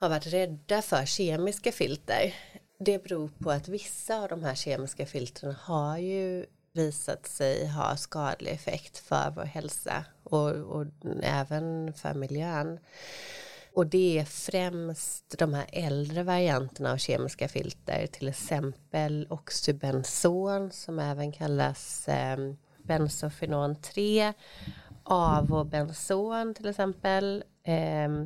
Speaker 3: har varit rädda för kemiska filter. Det beror på att vissa av de här kemiska filtren har ju visat sig ha skadlig effekt för vår hälsa och, och även för miljön. Och det är främst de här äldre varianterna av kemiska filter, till exempel oxybenzon som även kallas eh, bensofenon 3, avobenzon till exempel, eh,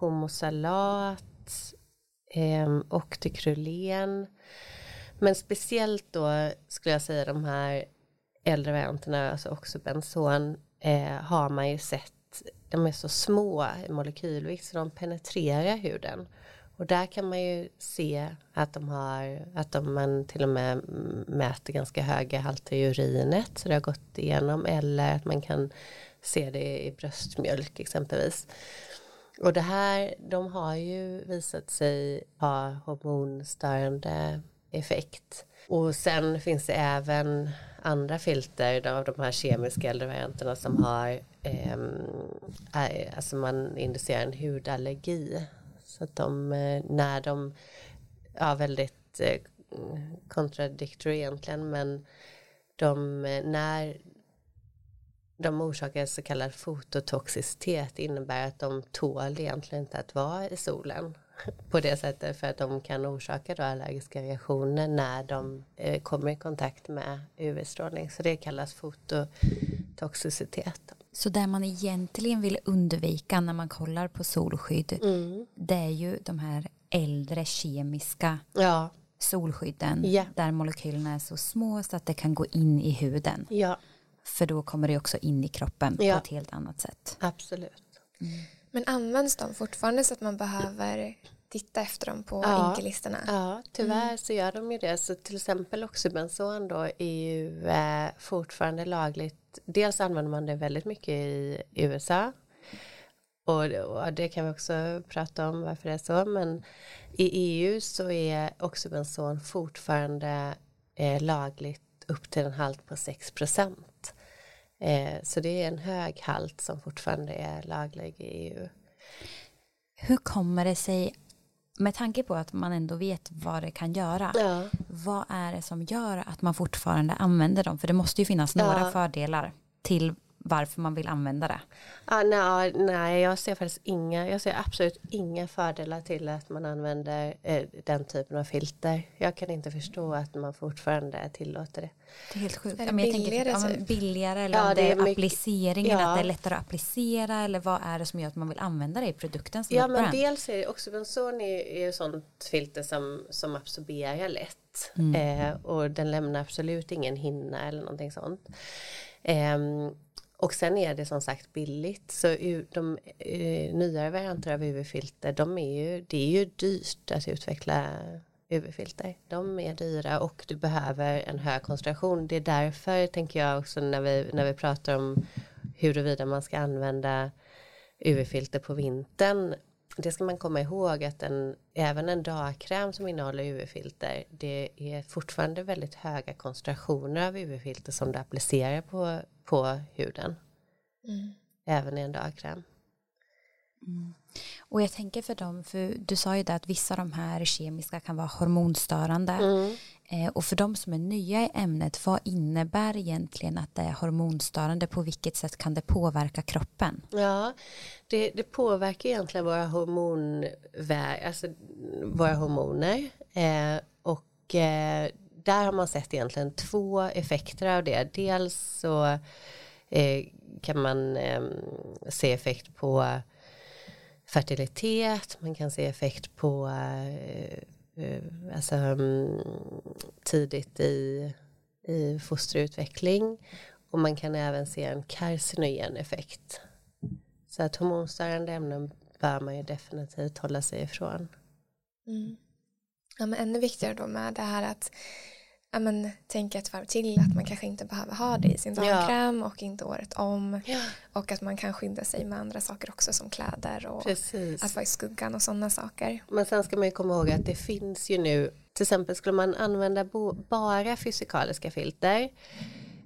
Speaker 3: homosalat, Ehm, och till Krulén. Men speciellt då skulle jag säga de här äldre varianterna, alltså också benson. Eh, har man ju sett, de är så små i molekylvikt så de penetrerar huden. Och där kan man ju se att de har, att de, man till och med mäter ganska höga halter i urinet, så det har gått igenom, eller att man kan se det i bröstmjölk exempelvis. Och det här, de har ju visat sig ha hormonstörande effekt. Och sen finns det även andra filter av de här kemiska äldre varianterna som har, eh, alltså man inducerar en hudallergi. Så att de, eh, när de, ja väldigt eh, kontradiktor egentligen, men de, eh, när de orsakar så kallad fototoxicitet innebär att de tål egentligen inte att vara i solen på det sättet för att de kan orsaka då allergiska reaktioner när de eh, kommer i kontakt med UV-strålning så det kallas fototoxicitet.
Speaker 2: Så det man egentligen vill undvika när man kollar på solskydd
Speaker 3: Mm.
Speaker 2: det är ju de här äldre kemiska
Speaker 3: Ja,
Speaker 2: solskydden
Speaker 3: Ja.
Speaker 2: där molekylerna är så små så att det kan gå in i huden.
Speaker 3: ja,
Speaker 2: För då kommer det också in i kroppen
Speaker 3: Ja.
Speaker 2: på ett helt annat sätt.
Speaker 3: Absolut.
Speaker 1: Men används de fortfarande så att man behöver titta efter dem på
Speaker 3: Ja.
Speaker 1: inkelistorna?
Speaker 3: Ja, tyvärr så gör de ju det. Så till exempel Oxybenzoan då är ju eh, fortfarande lagligt. Dels använder man det väldigt mycket i USA. Och, och det kan vi också prata om varför det är så. Men i EU så är Oxybenzoan fortfarande eh, lagligt upp till en halt på 6 procent. Eh, så det är en hög halt som fortfarande är laglig i EU.
Speaker 2: Hur kommer det sig, med tanke på att man ändå vet vad det kan göra,
Speaker 3: Ja.
Speaker 2: vad är det som gör att man fortfarande använder dem? För det måste ju finnas några
Speaker 3: Ja.
Speaker 2: fördelar till varför man vill använda det.
Speaker 3: Ah, nej, nej, jag ser faktiskt inga, jag ser absolut inga fördelar till att man använder eh, den typen av filter. Jag kan inte förstå att man fortfarande tillåter det.
Speaker 2: Det är helt sjukt.
Speaker 1: Är det
Speaker 2: Ja, men jag tänker
Speaker 1: billigare,
Speaker 2: typ, ja, men
Speaker 1: typ?
Speaker 2: billigare eller
Speaker 3: Ja,
Speaker 2: om det
Speaker 3: det
Speaker 2: är,
Speaker 3: mycket-
Speaker 2: appliceringen,
Speaker 3: ja.
Speaker 2: att det är lättare att applicera eller vad är det som gör att man vill använda det i produkten som
Speaker 3: Ja men
Speaker 2: brand?
Speaker 3: dels är det också benson är, är ju sånt filter som, som absorberar lätt.
Speaker 2: Mm.
Speaker 3: Eh, och den lämnar absolut ingen hinna eller någonting sånt. Ehm, och sen är det som sagt billigt. Så de eh, nyare varianter av UV-filter, de är ju, det är ju dyrt att utveckla UV-filter. De är dyra och du behöver en hög koncentration. Det är därför tänker jag också när vi, när vi pratar om huruvida man ska använda UV-filter på vintern. Det ska man komma ihåg att en, även en dagkräm som innehåller UV-filter det är fortfarande väldigt höga koncentrationer av UV-filter som du applicerar på, på huden.
Speaker 1: Mm.
Speaker 3: Även i en dagkräm.
Speaker 2: Och jag tänker för dem, för du sa ju det att vissa av de här kemiska kan vara hormonstörande.
Speaker 3: Mm.
Speaker 2: Eh, och för de som är nya i ämnet, vad innebär egentligen att det är hormonstörande? På vilket sätt kan det påverka kroppen?
Speaker 3: Ja, det, det påverkar egentligen våra hormon, alltså våra hormoner. Eh, och eh, där har man sett egentligen två effekter av det. Dels så eh, kan man eh, se effekt på fertilitet, man kan se effekt på eh, Eh, alltså, mm, tidigt i, i fosterutveckling och man kan även se en carcinogen effekt. Så att hormonstörande ämnen bör man ju definitivt hålla sig ifrån.
Speaker 1: Mm. Ja, men ännu viktigare då med det här att ja, men, tänka ett varv till att man kanske inte behöver ha det i sin
Speaker 3: Ja.
Speaker 1: dagkräm och inte året om
Speaker 3: Ja,
Speaker 1: och att man kan skydda sig med andra saker också som kläder och
Speaker 3: precis.
Speaker 1: att vara i skuggan och sådana saker.
Speaker 3: Men sen ska man ju komma ihåg att det finns ju nu, till exempel skulle man använda bara fysikaliska filter,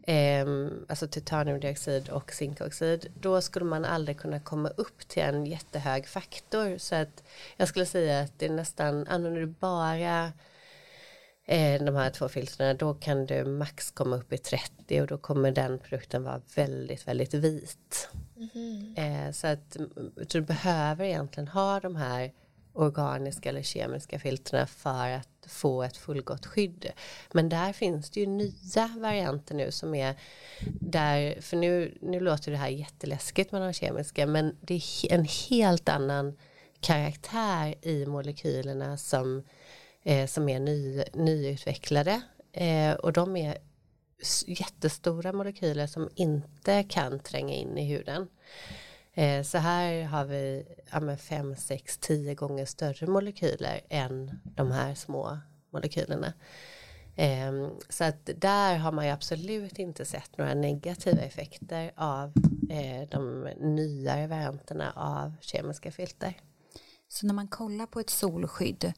Speaker 3: ehm, alltså titaniumdioxid och zinkoxid, då skulle man aldrig kunna komma upp till en jättehög faktor. Så att jag skulle säga att det är nästan, använder du bara eh, de här två filtrerna, då kan du max komma upp i 30 och då kommer den produkten vara väldigt, väldigt vit. Eh, så att mm, du behöver egentligen ha de här organiska eller kemiska filtrerna för att få ett fullgott skydd. Men där finns det ju nya varianter nu som är där, för nu, nu låter det här jätteläskigt med de kemiska men det är en helt annan karaktär i molekylerna som, eh, som är ny, nyutvecklade eh, och de är jättestora molekyler som inte kan tränga in i huden. Eh, så här har vi ja, men fem, sex, tio gånger större molekyler än de här små molekylerna. Eh, så att där har man ju absolut inte sett några negativa effekter av eh, de nyare varianterna av kemiska filter.
Speaker 2: Så när man kollar på ett solskydd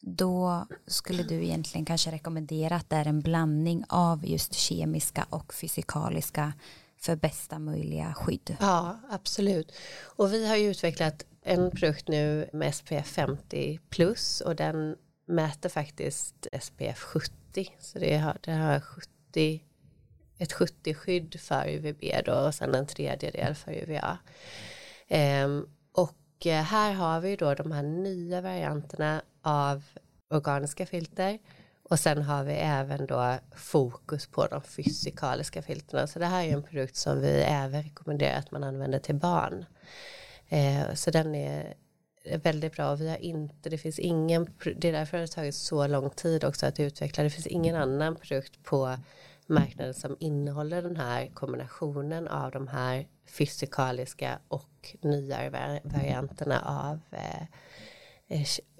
Speaker 2: då skulle du egentligen kanske rekommendera att det är en blandning av just kemiska och fysikaliska för bästa möjliga skydd.
Speaker 3: Ja, absolut. Och vi har ju utvecklat en produkt nu med SPF 50 plus och den mäter faktiskt SPF 70. Så det har, det har 70, ett 70-skydd för UVB då och sen en tredjedel för UVA. Ehm, och eh, här har vi då de här nya varianterna av organiska filter och sen har vi även då fokus på de fysikaliska filterna. Så det här är en produkt som vi även rekommenderar att man använder till barn. Eh, så den är väldigt bra och vi har inte, det finns ingen, det är därför det har tagit så lång tid också att utveckla. Det finns ingen annan produkt på marknaden som innehåller den här kombinationen av de här fysikaliska och nyare varianterna av eh, eh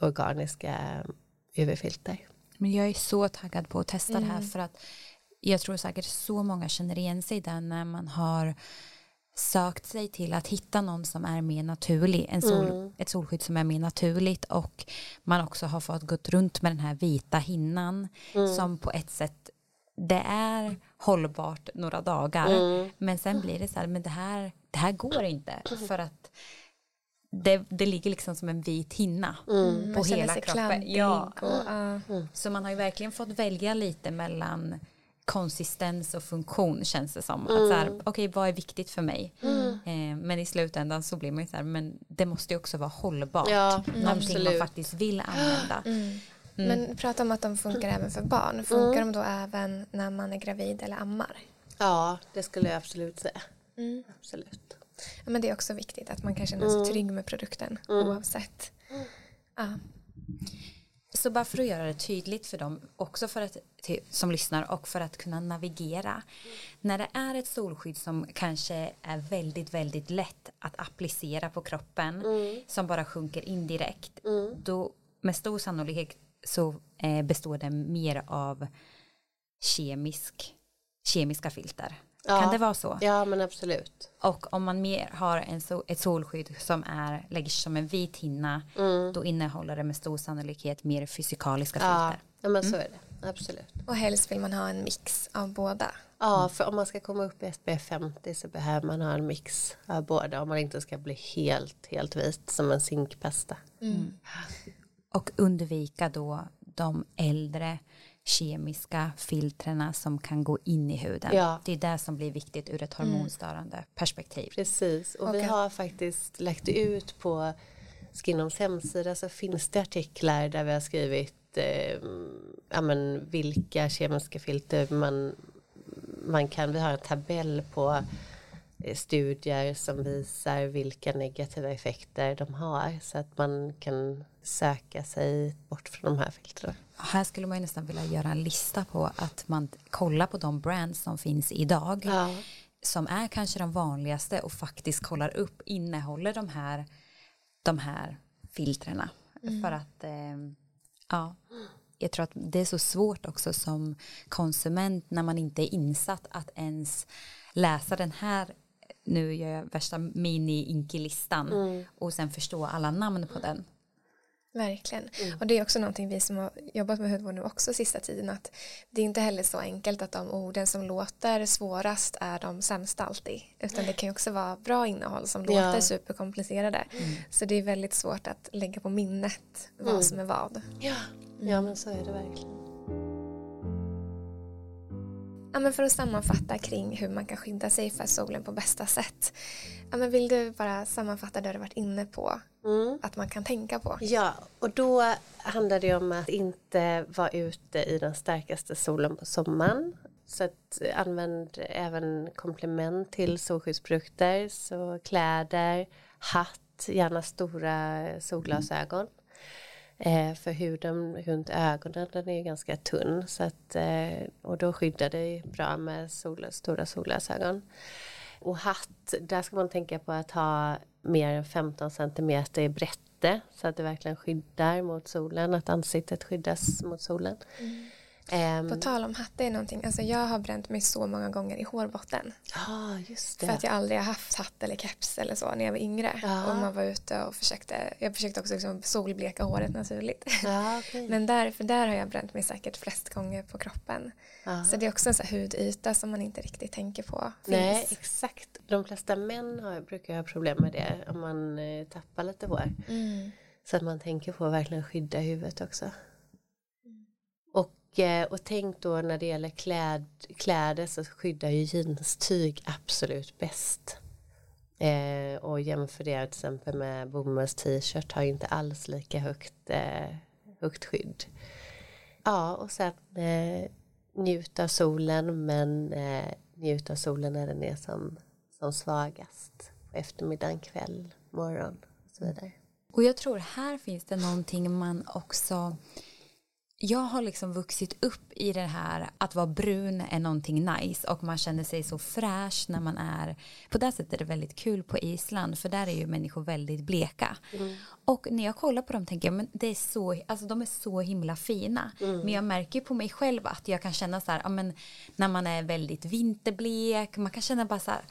Speaker 3: organiska UV-filter.
Speaker 2: Men jag är så taggad på att testa mm. det här mm. för att jag tror säkert så många känner igen sig där när man har sökt sig till att hitta någon som är mer naturlig, en sol, mm. ett solskydd som är mer naturligt och man också har fått gått runt med den här vita hinnan mm. som på ett sätt det är hållbart några dagar mm. men sen blir det så här men det här, det här går inte för att det, det ligger liksom som en vit hinna mm. på hela kroppen. Ja. Och, uh. Så man har ju verkligen fått välja lite mellan konsistens och funktion känns det som. Mm. Att okej okay, vad är viktigt för mig? Mm. Eh, men i slutändan så blir man ju så här, men det måste ju också vara hållbart. Ja, mm. Någonting absolut. man faktiskt vill använda. Mm.
Speaker 1: Mm. Men prata om att de funkar även för barn. Funkar de då även när man är gravid eller ammar?
Speaker 3: Ja, det skulle jag absolut säga. Absolut.
Speaker 1: Ja, men det är också viktigt att man kan känna sig trygg med produkten oavsett. Ja.
Speaker 2: Så bara för att göra det tydligt för dem, också för att, till, som lyssnar och för att kunna navigera. Mm. När det är ett solskydd som kanske är väldigt, väldigt lätt att applicera på kroppen, mm. som bara sjunker in direkt, mm. då med stor sannolikhet så eh, består den mer av kemisk, kemiska filter. Ja. Kan det vara så?
Speaker 3: Ja men absolut.
Speaker 2: Och om man mer har en so ett solskydd som är, lägger sig som en vit hinna mm. då innehåller det med stor sannolikhet mer fysikaliska
Speaker 3: ja.
Speaker 2: filter.
Speaker 3: Ja men mm. så är det, absolut.
Speaker 1: Och helst vill man ha en mix av båda.
Speaker 3: Ja, för om man ska komma upp i SPF 50 så behöver man ha en mix av båda om man inte ska bli helt, helt vit som en zinkpasta. Mm.
Speaker 2: Och undvika då de äldre kemiska filtrerna som kan gå in i huden. Ja. Det är det som blir viktigt ur ett mm. hormonstörande mm. perspektiv.
Speaker 3: Precis, och okay. vi har faktiskt lagt ut på Skinoms hemsida så finns det artiklar där vi har skrivit eh, ja, men vilka kemiska filter man, man kan, vi har en tabell på eh, studier som visar vilka negativa effekter de har så att man kan söka sig bort från de här filtrerna.
Speaker 2: Här skulle man nästan vilja göra en lista på att man kollar på de brands som finns idag ja. som är kanske de vanligaste och faktiskt kollar upp innehåller de här de här filtrerna mm. för att eh, ja jag tror att det är så svårt också som konsument när man inte är insatt att ens läsa den här nu gör jag värsta mini-inki-listan mm. och sen förstå alla namn på den
Speaker 1: Verkligen. Mm. Och det är också någonting vi som har jobbat med hudvård nu också sista tiden att det är inte heller så enkelt att de orden som låter svårast är de sämsta alltid. Utan det kan ju också vara bra innehåll som ja. låter superkomplicerade. Mm. Så det är väldigt svårt att lägga på minnet vad mm. som är vad.
Speaker 3: Ja. ja, men så är det verkligen.
Speaker 1: Ja, men för att sammanfatta kring hur man kan skydda sig för solen på bästa sätt. Ja, men vill du bara sammanfatta det du varit inne på? Mm. Att man kan tänka på?
Speaker 3: Ja, och då handlar det om att inte vara ute i den starkaste solen på sommaren. Så att använd även komplement till solskyddsprodukter, så kläder, hatt, gärna stora solglasögon. Eh, för huden runt ögonen den är ganska tunn så att, eh, och då skyddar det bra med sol, stora solglasögon. Och hatt, där ska man tänka på att ha mer än 15 centimeter i brätte så att det verkligen skyddar mot solen, att ansiktet skyddas mot solen. Mm.
Speaker 1: Um, På tal om hatt, det är någonting, alltså jag har bränt mig så många gånger i hårbotten.
Speaker 3: Ja, just det.
Speaker 1: För att jag aldrig har haft hatt eller keps eller så när jag var yngre. Ja. Och man var ute och försökte, jag försökte också liksom solbleka håret naturligt. Ja, okay. Men där, för där har jag bränt mig säkert flest gånger på kroppen. Ja. Så det är också en sån hudyta som man inte riktigt tänker på.
Speaker 3: Finns. Nej, exakt. De flesta män har, brukar ha problem med det om man eh, tappar lite hår. Mm. Så att man tänker på att verkligen skydda huvudet också. Eh, och tänk då när det gäller kläd, kläder så skyddar ju jeanstyg absolut bäst. Eh, och jämför det till exempel med bomulls t-shirt har inte alls lika högt, eh, högt skydd. Ja och sen eh, njut av solen men eh, njut av solen när den är som, som svagast. Eftermiddag, kväll, morgon och så vidare.
Speaker 2: Och jag tror här finns det någonting man också jag har liksom vuxit upp i det här att vara brun är någonting nice och man känner sig så fräsch när man är på det sättet är det väldigt kul på Island för där är ju människor väldigt bleka mm. och när jag kollar på dem tänker jag men det är så alltså de är så himla fina mm. men jag märker på mig själv att jag kan känna så här ja, men när man är väldigt vinterblek man kan känna bara så här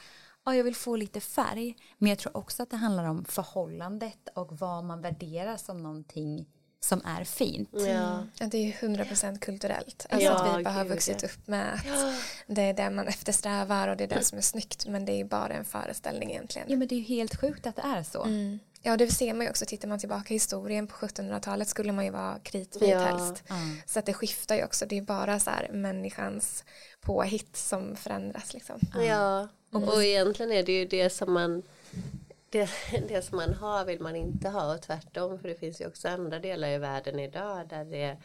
Speaker 2: ja, jag vill få lite färg men jag tror också att det handlar om förhållandet och vad man värderar som någonting som är fint.
Speaker 1: Ja. Det är ju 100% kulturellt. Alltså ja, att vi bara har vuxit upp med att ja. det är det man eftersträvar och det är det som är snyggt men det är ju bara en föreställning egentligen.
Speaker 2: Ja men det är ju helt sjukt att det är så. Mm.
Speaker 1: Ja det ser man ju också, tittar man tillbaka i historien på 1700-talet skulle man ju vara kritvit ja. helst. Mm. Så att det skiftar ju också, det är bara så här människans påhitt som förändras liksom.
Speaker 3: Ja, och, och egentligen är det ju det som man det, det som man har vill man inte ha och tvärtom för det finns ju också andra delar i världen idag där, det,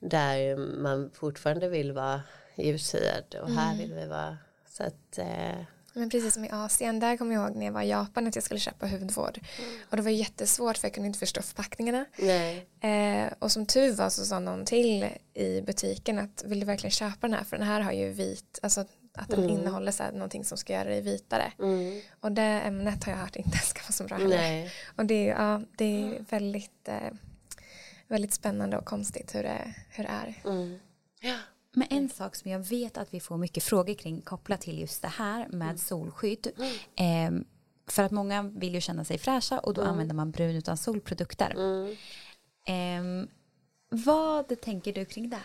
Speaker 3: där man fortfarande vill vara ljushyad och här mm. vill vi vara så att eh,
Speaker 1: men precis som i Asien, där kommer jag ihåg när jag var i Japan att jag skulle köpa hudvård. Mm. Och det var jättesvårt för jag kunde inte förstå förpackningarna. Eh, och som tur var så sa någon till i butiken att vill du verkligen köpa den här för den här har ju vit, alltså att den mm. innehåller så här, någonting som ska göra dig vitare. Mm. Och det ämnet har jag hört inte ska vara så bra heller. Och det är, ja, det är väldigt, eh, väldigt spännande och konstigt hur det, hur det är. Mm.
Speaker 2: Ja. Men en sak som jag vet att vi får mycket frågor kring kopplat till just det här med mm. solskydd. Eh, för att många vill ju känna sig fräscha och då mm. använder man brun utan solprodukter. Eh, vad tänker du kring det?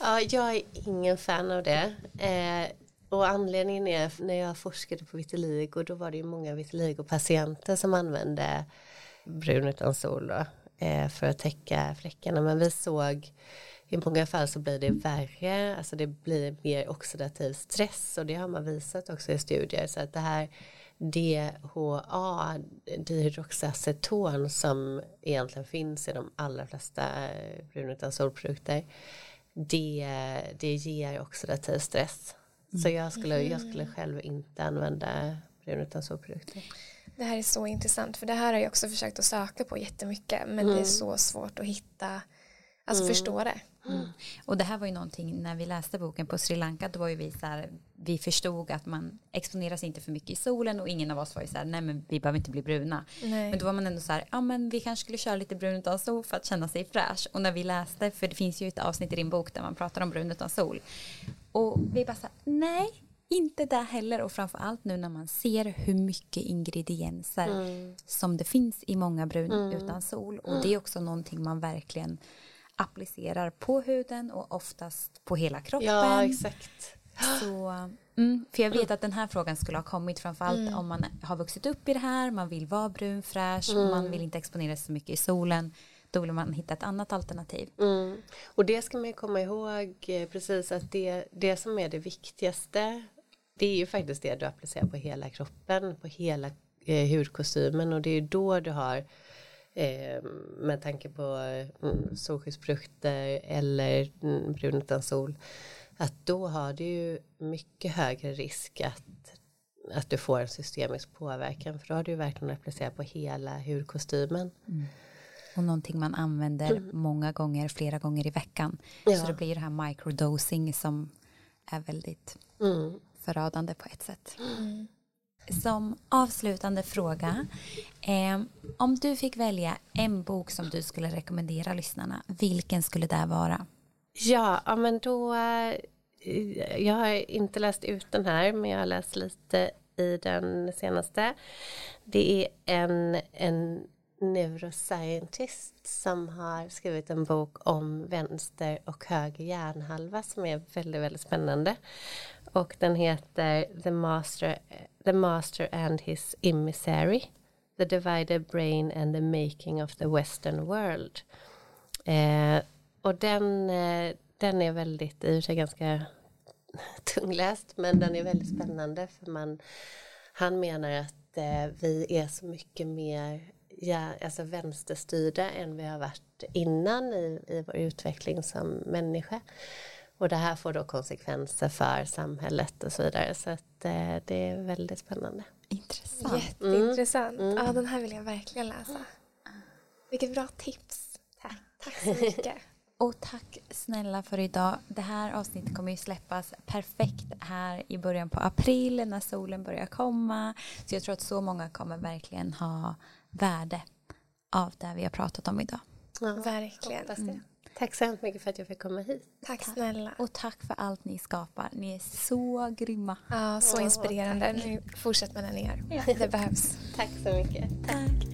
Speaker 3: Ja, jag är ingen fan av det. Eh, och anledningen är när jag forskade på vitiligo då var det ju många vitiligo-patienter som använde brun utan sol då, eh, för att täcka fläckarna. Men vi såg i många fall så blir det värre, alltså det blir mer oxidativ stress och det har man visat också i studier. Så att det här DHA, dihydroxaceton som egentligen finns i de allra flesta brun utan solprodukter det, det ger oxidativ stress. Mm. Så jag skulle, jag skulle själv inte använda brun utan solprodukter.
Speaker 1: Det här är så intressant för det här har jag också försökt att söka på jättemycket men mm. det är mm. så svårt att hitta, alltså mm. förstå det.
Speaker 2: Mm. Och det här var ju någonting när vi läste boken på Sri Lanka då var ju vi så här, vi förstod att man exponerar sig inte för mycket i solen och ingen av oss var ju så här, nej men vi behöver inte bli bruna. Nej. Men då var man ändå så här, ja men vi kanske skulle köra lite brun utan sol för att känna sig fräsch. Och när vi läste, för det finns ju ett avsnitt i din bok där man pratar om brun utan sol. Och vi bara så här, nej, inte det heller och framförallt nu när man ser hur mycket ingredienser mm. som det finns i många brun mm. utan sol och det är också någonting man verkligen applicerar på huden och oftast på hela kroppen.
Speaker 3: Ja, exakt.
Speaker 2: Så, mm, för jag vet att den här frågan skulle ha kommit framförallt mm. om man har vuxit upp i det här, man vill vara brun, fräsch, mm. man vill inte exponera sig så mycket i solen. Då vill man hitta ett annat alternativ.
Speaker 3: Mm. Och det ska man komma ihåg eh, precis att det, det som är det viktigaste det är ju faktiskt det du applicerar på hela kroppen, på hela eh, hudkostymen och det är då du har eh, med tanke på mm, solskyddsprodukter eller mm, brun utan sol att då har du ju mycket högre risk att, att du får en systemisk påverkan för då har du verkligen applicerat på hela hudkostymen. Mm.
Speaker 2: Och någonting man använder mm. många gånger, flera gånger i veckan. Ja. Så det blir det här microdosing som är väldigt mm. förödande på ett sätt. Mm som avslutande fråga. Eh, om du fick välja en bok som du skulle rekommendera lyssnarna, vilken skulle det vara?
Speaker 3: Ja, ja men då... Eh, jag har inte läst ut den här, men jag har läst lite i den senaste. Det är en, en neuroscientist som har skrivit en bok om vänster och höger hjärnhalva som är väldigt, väldigt spännande. Och den heter The Master, The Master and His Emissary The Divided Brain and the Making of the Western World. Eh, och den, eh, den är väldigt, i och för sig ganska tungläst, men den är väldigt spännande för man, han menar att eh, vi är så mycket mer ja, alltså vänsterstyrda än vi har varit innan i, i vår utveckling som människa. Och det här får då konsekvenser för samhället och så vidare. Så att, eh, det är väldigt spännande.
Speaker 1: Intressant. Jätteintressant. Mm. Ja, den här vill jag verkligen läsa. Vilket bra tips. Tack. Tack så mycket.
Speaker 4: Och tack snälla för idag. Det här avsnittet kommer ju släppas perfekt här i början på april när solen börjar komma. Så jag tror att så många kommer verkligen ha värde av det vi har pratat om idag.
Speaker 1: Ja, verkligen.
Speaker 3: Mm. Tack så hemskt mycket för att jag fick komma hit.
Speaker 1: Tack snälla.
Speaker 4: Och tack för allt ni skapar. Ni är så grymma.
Speaker 1: Ja, så inspirerande. Nu fortsätt med det ni gör. Det behövs.
Speaker 3: Tack så mycket.
Speaker 4: Tack.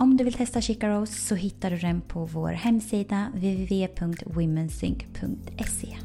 Speaker 2: Om du vill testa Chica Rose så hittar du den på vår hemsida www.womensync.se.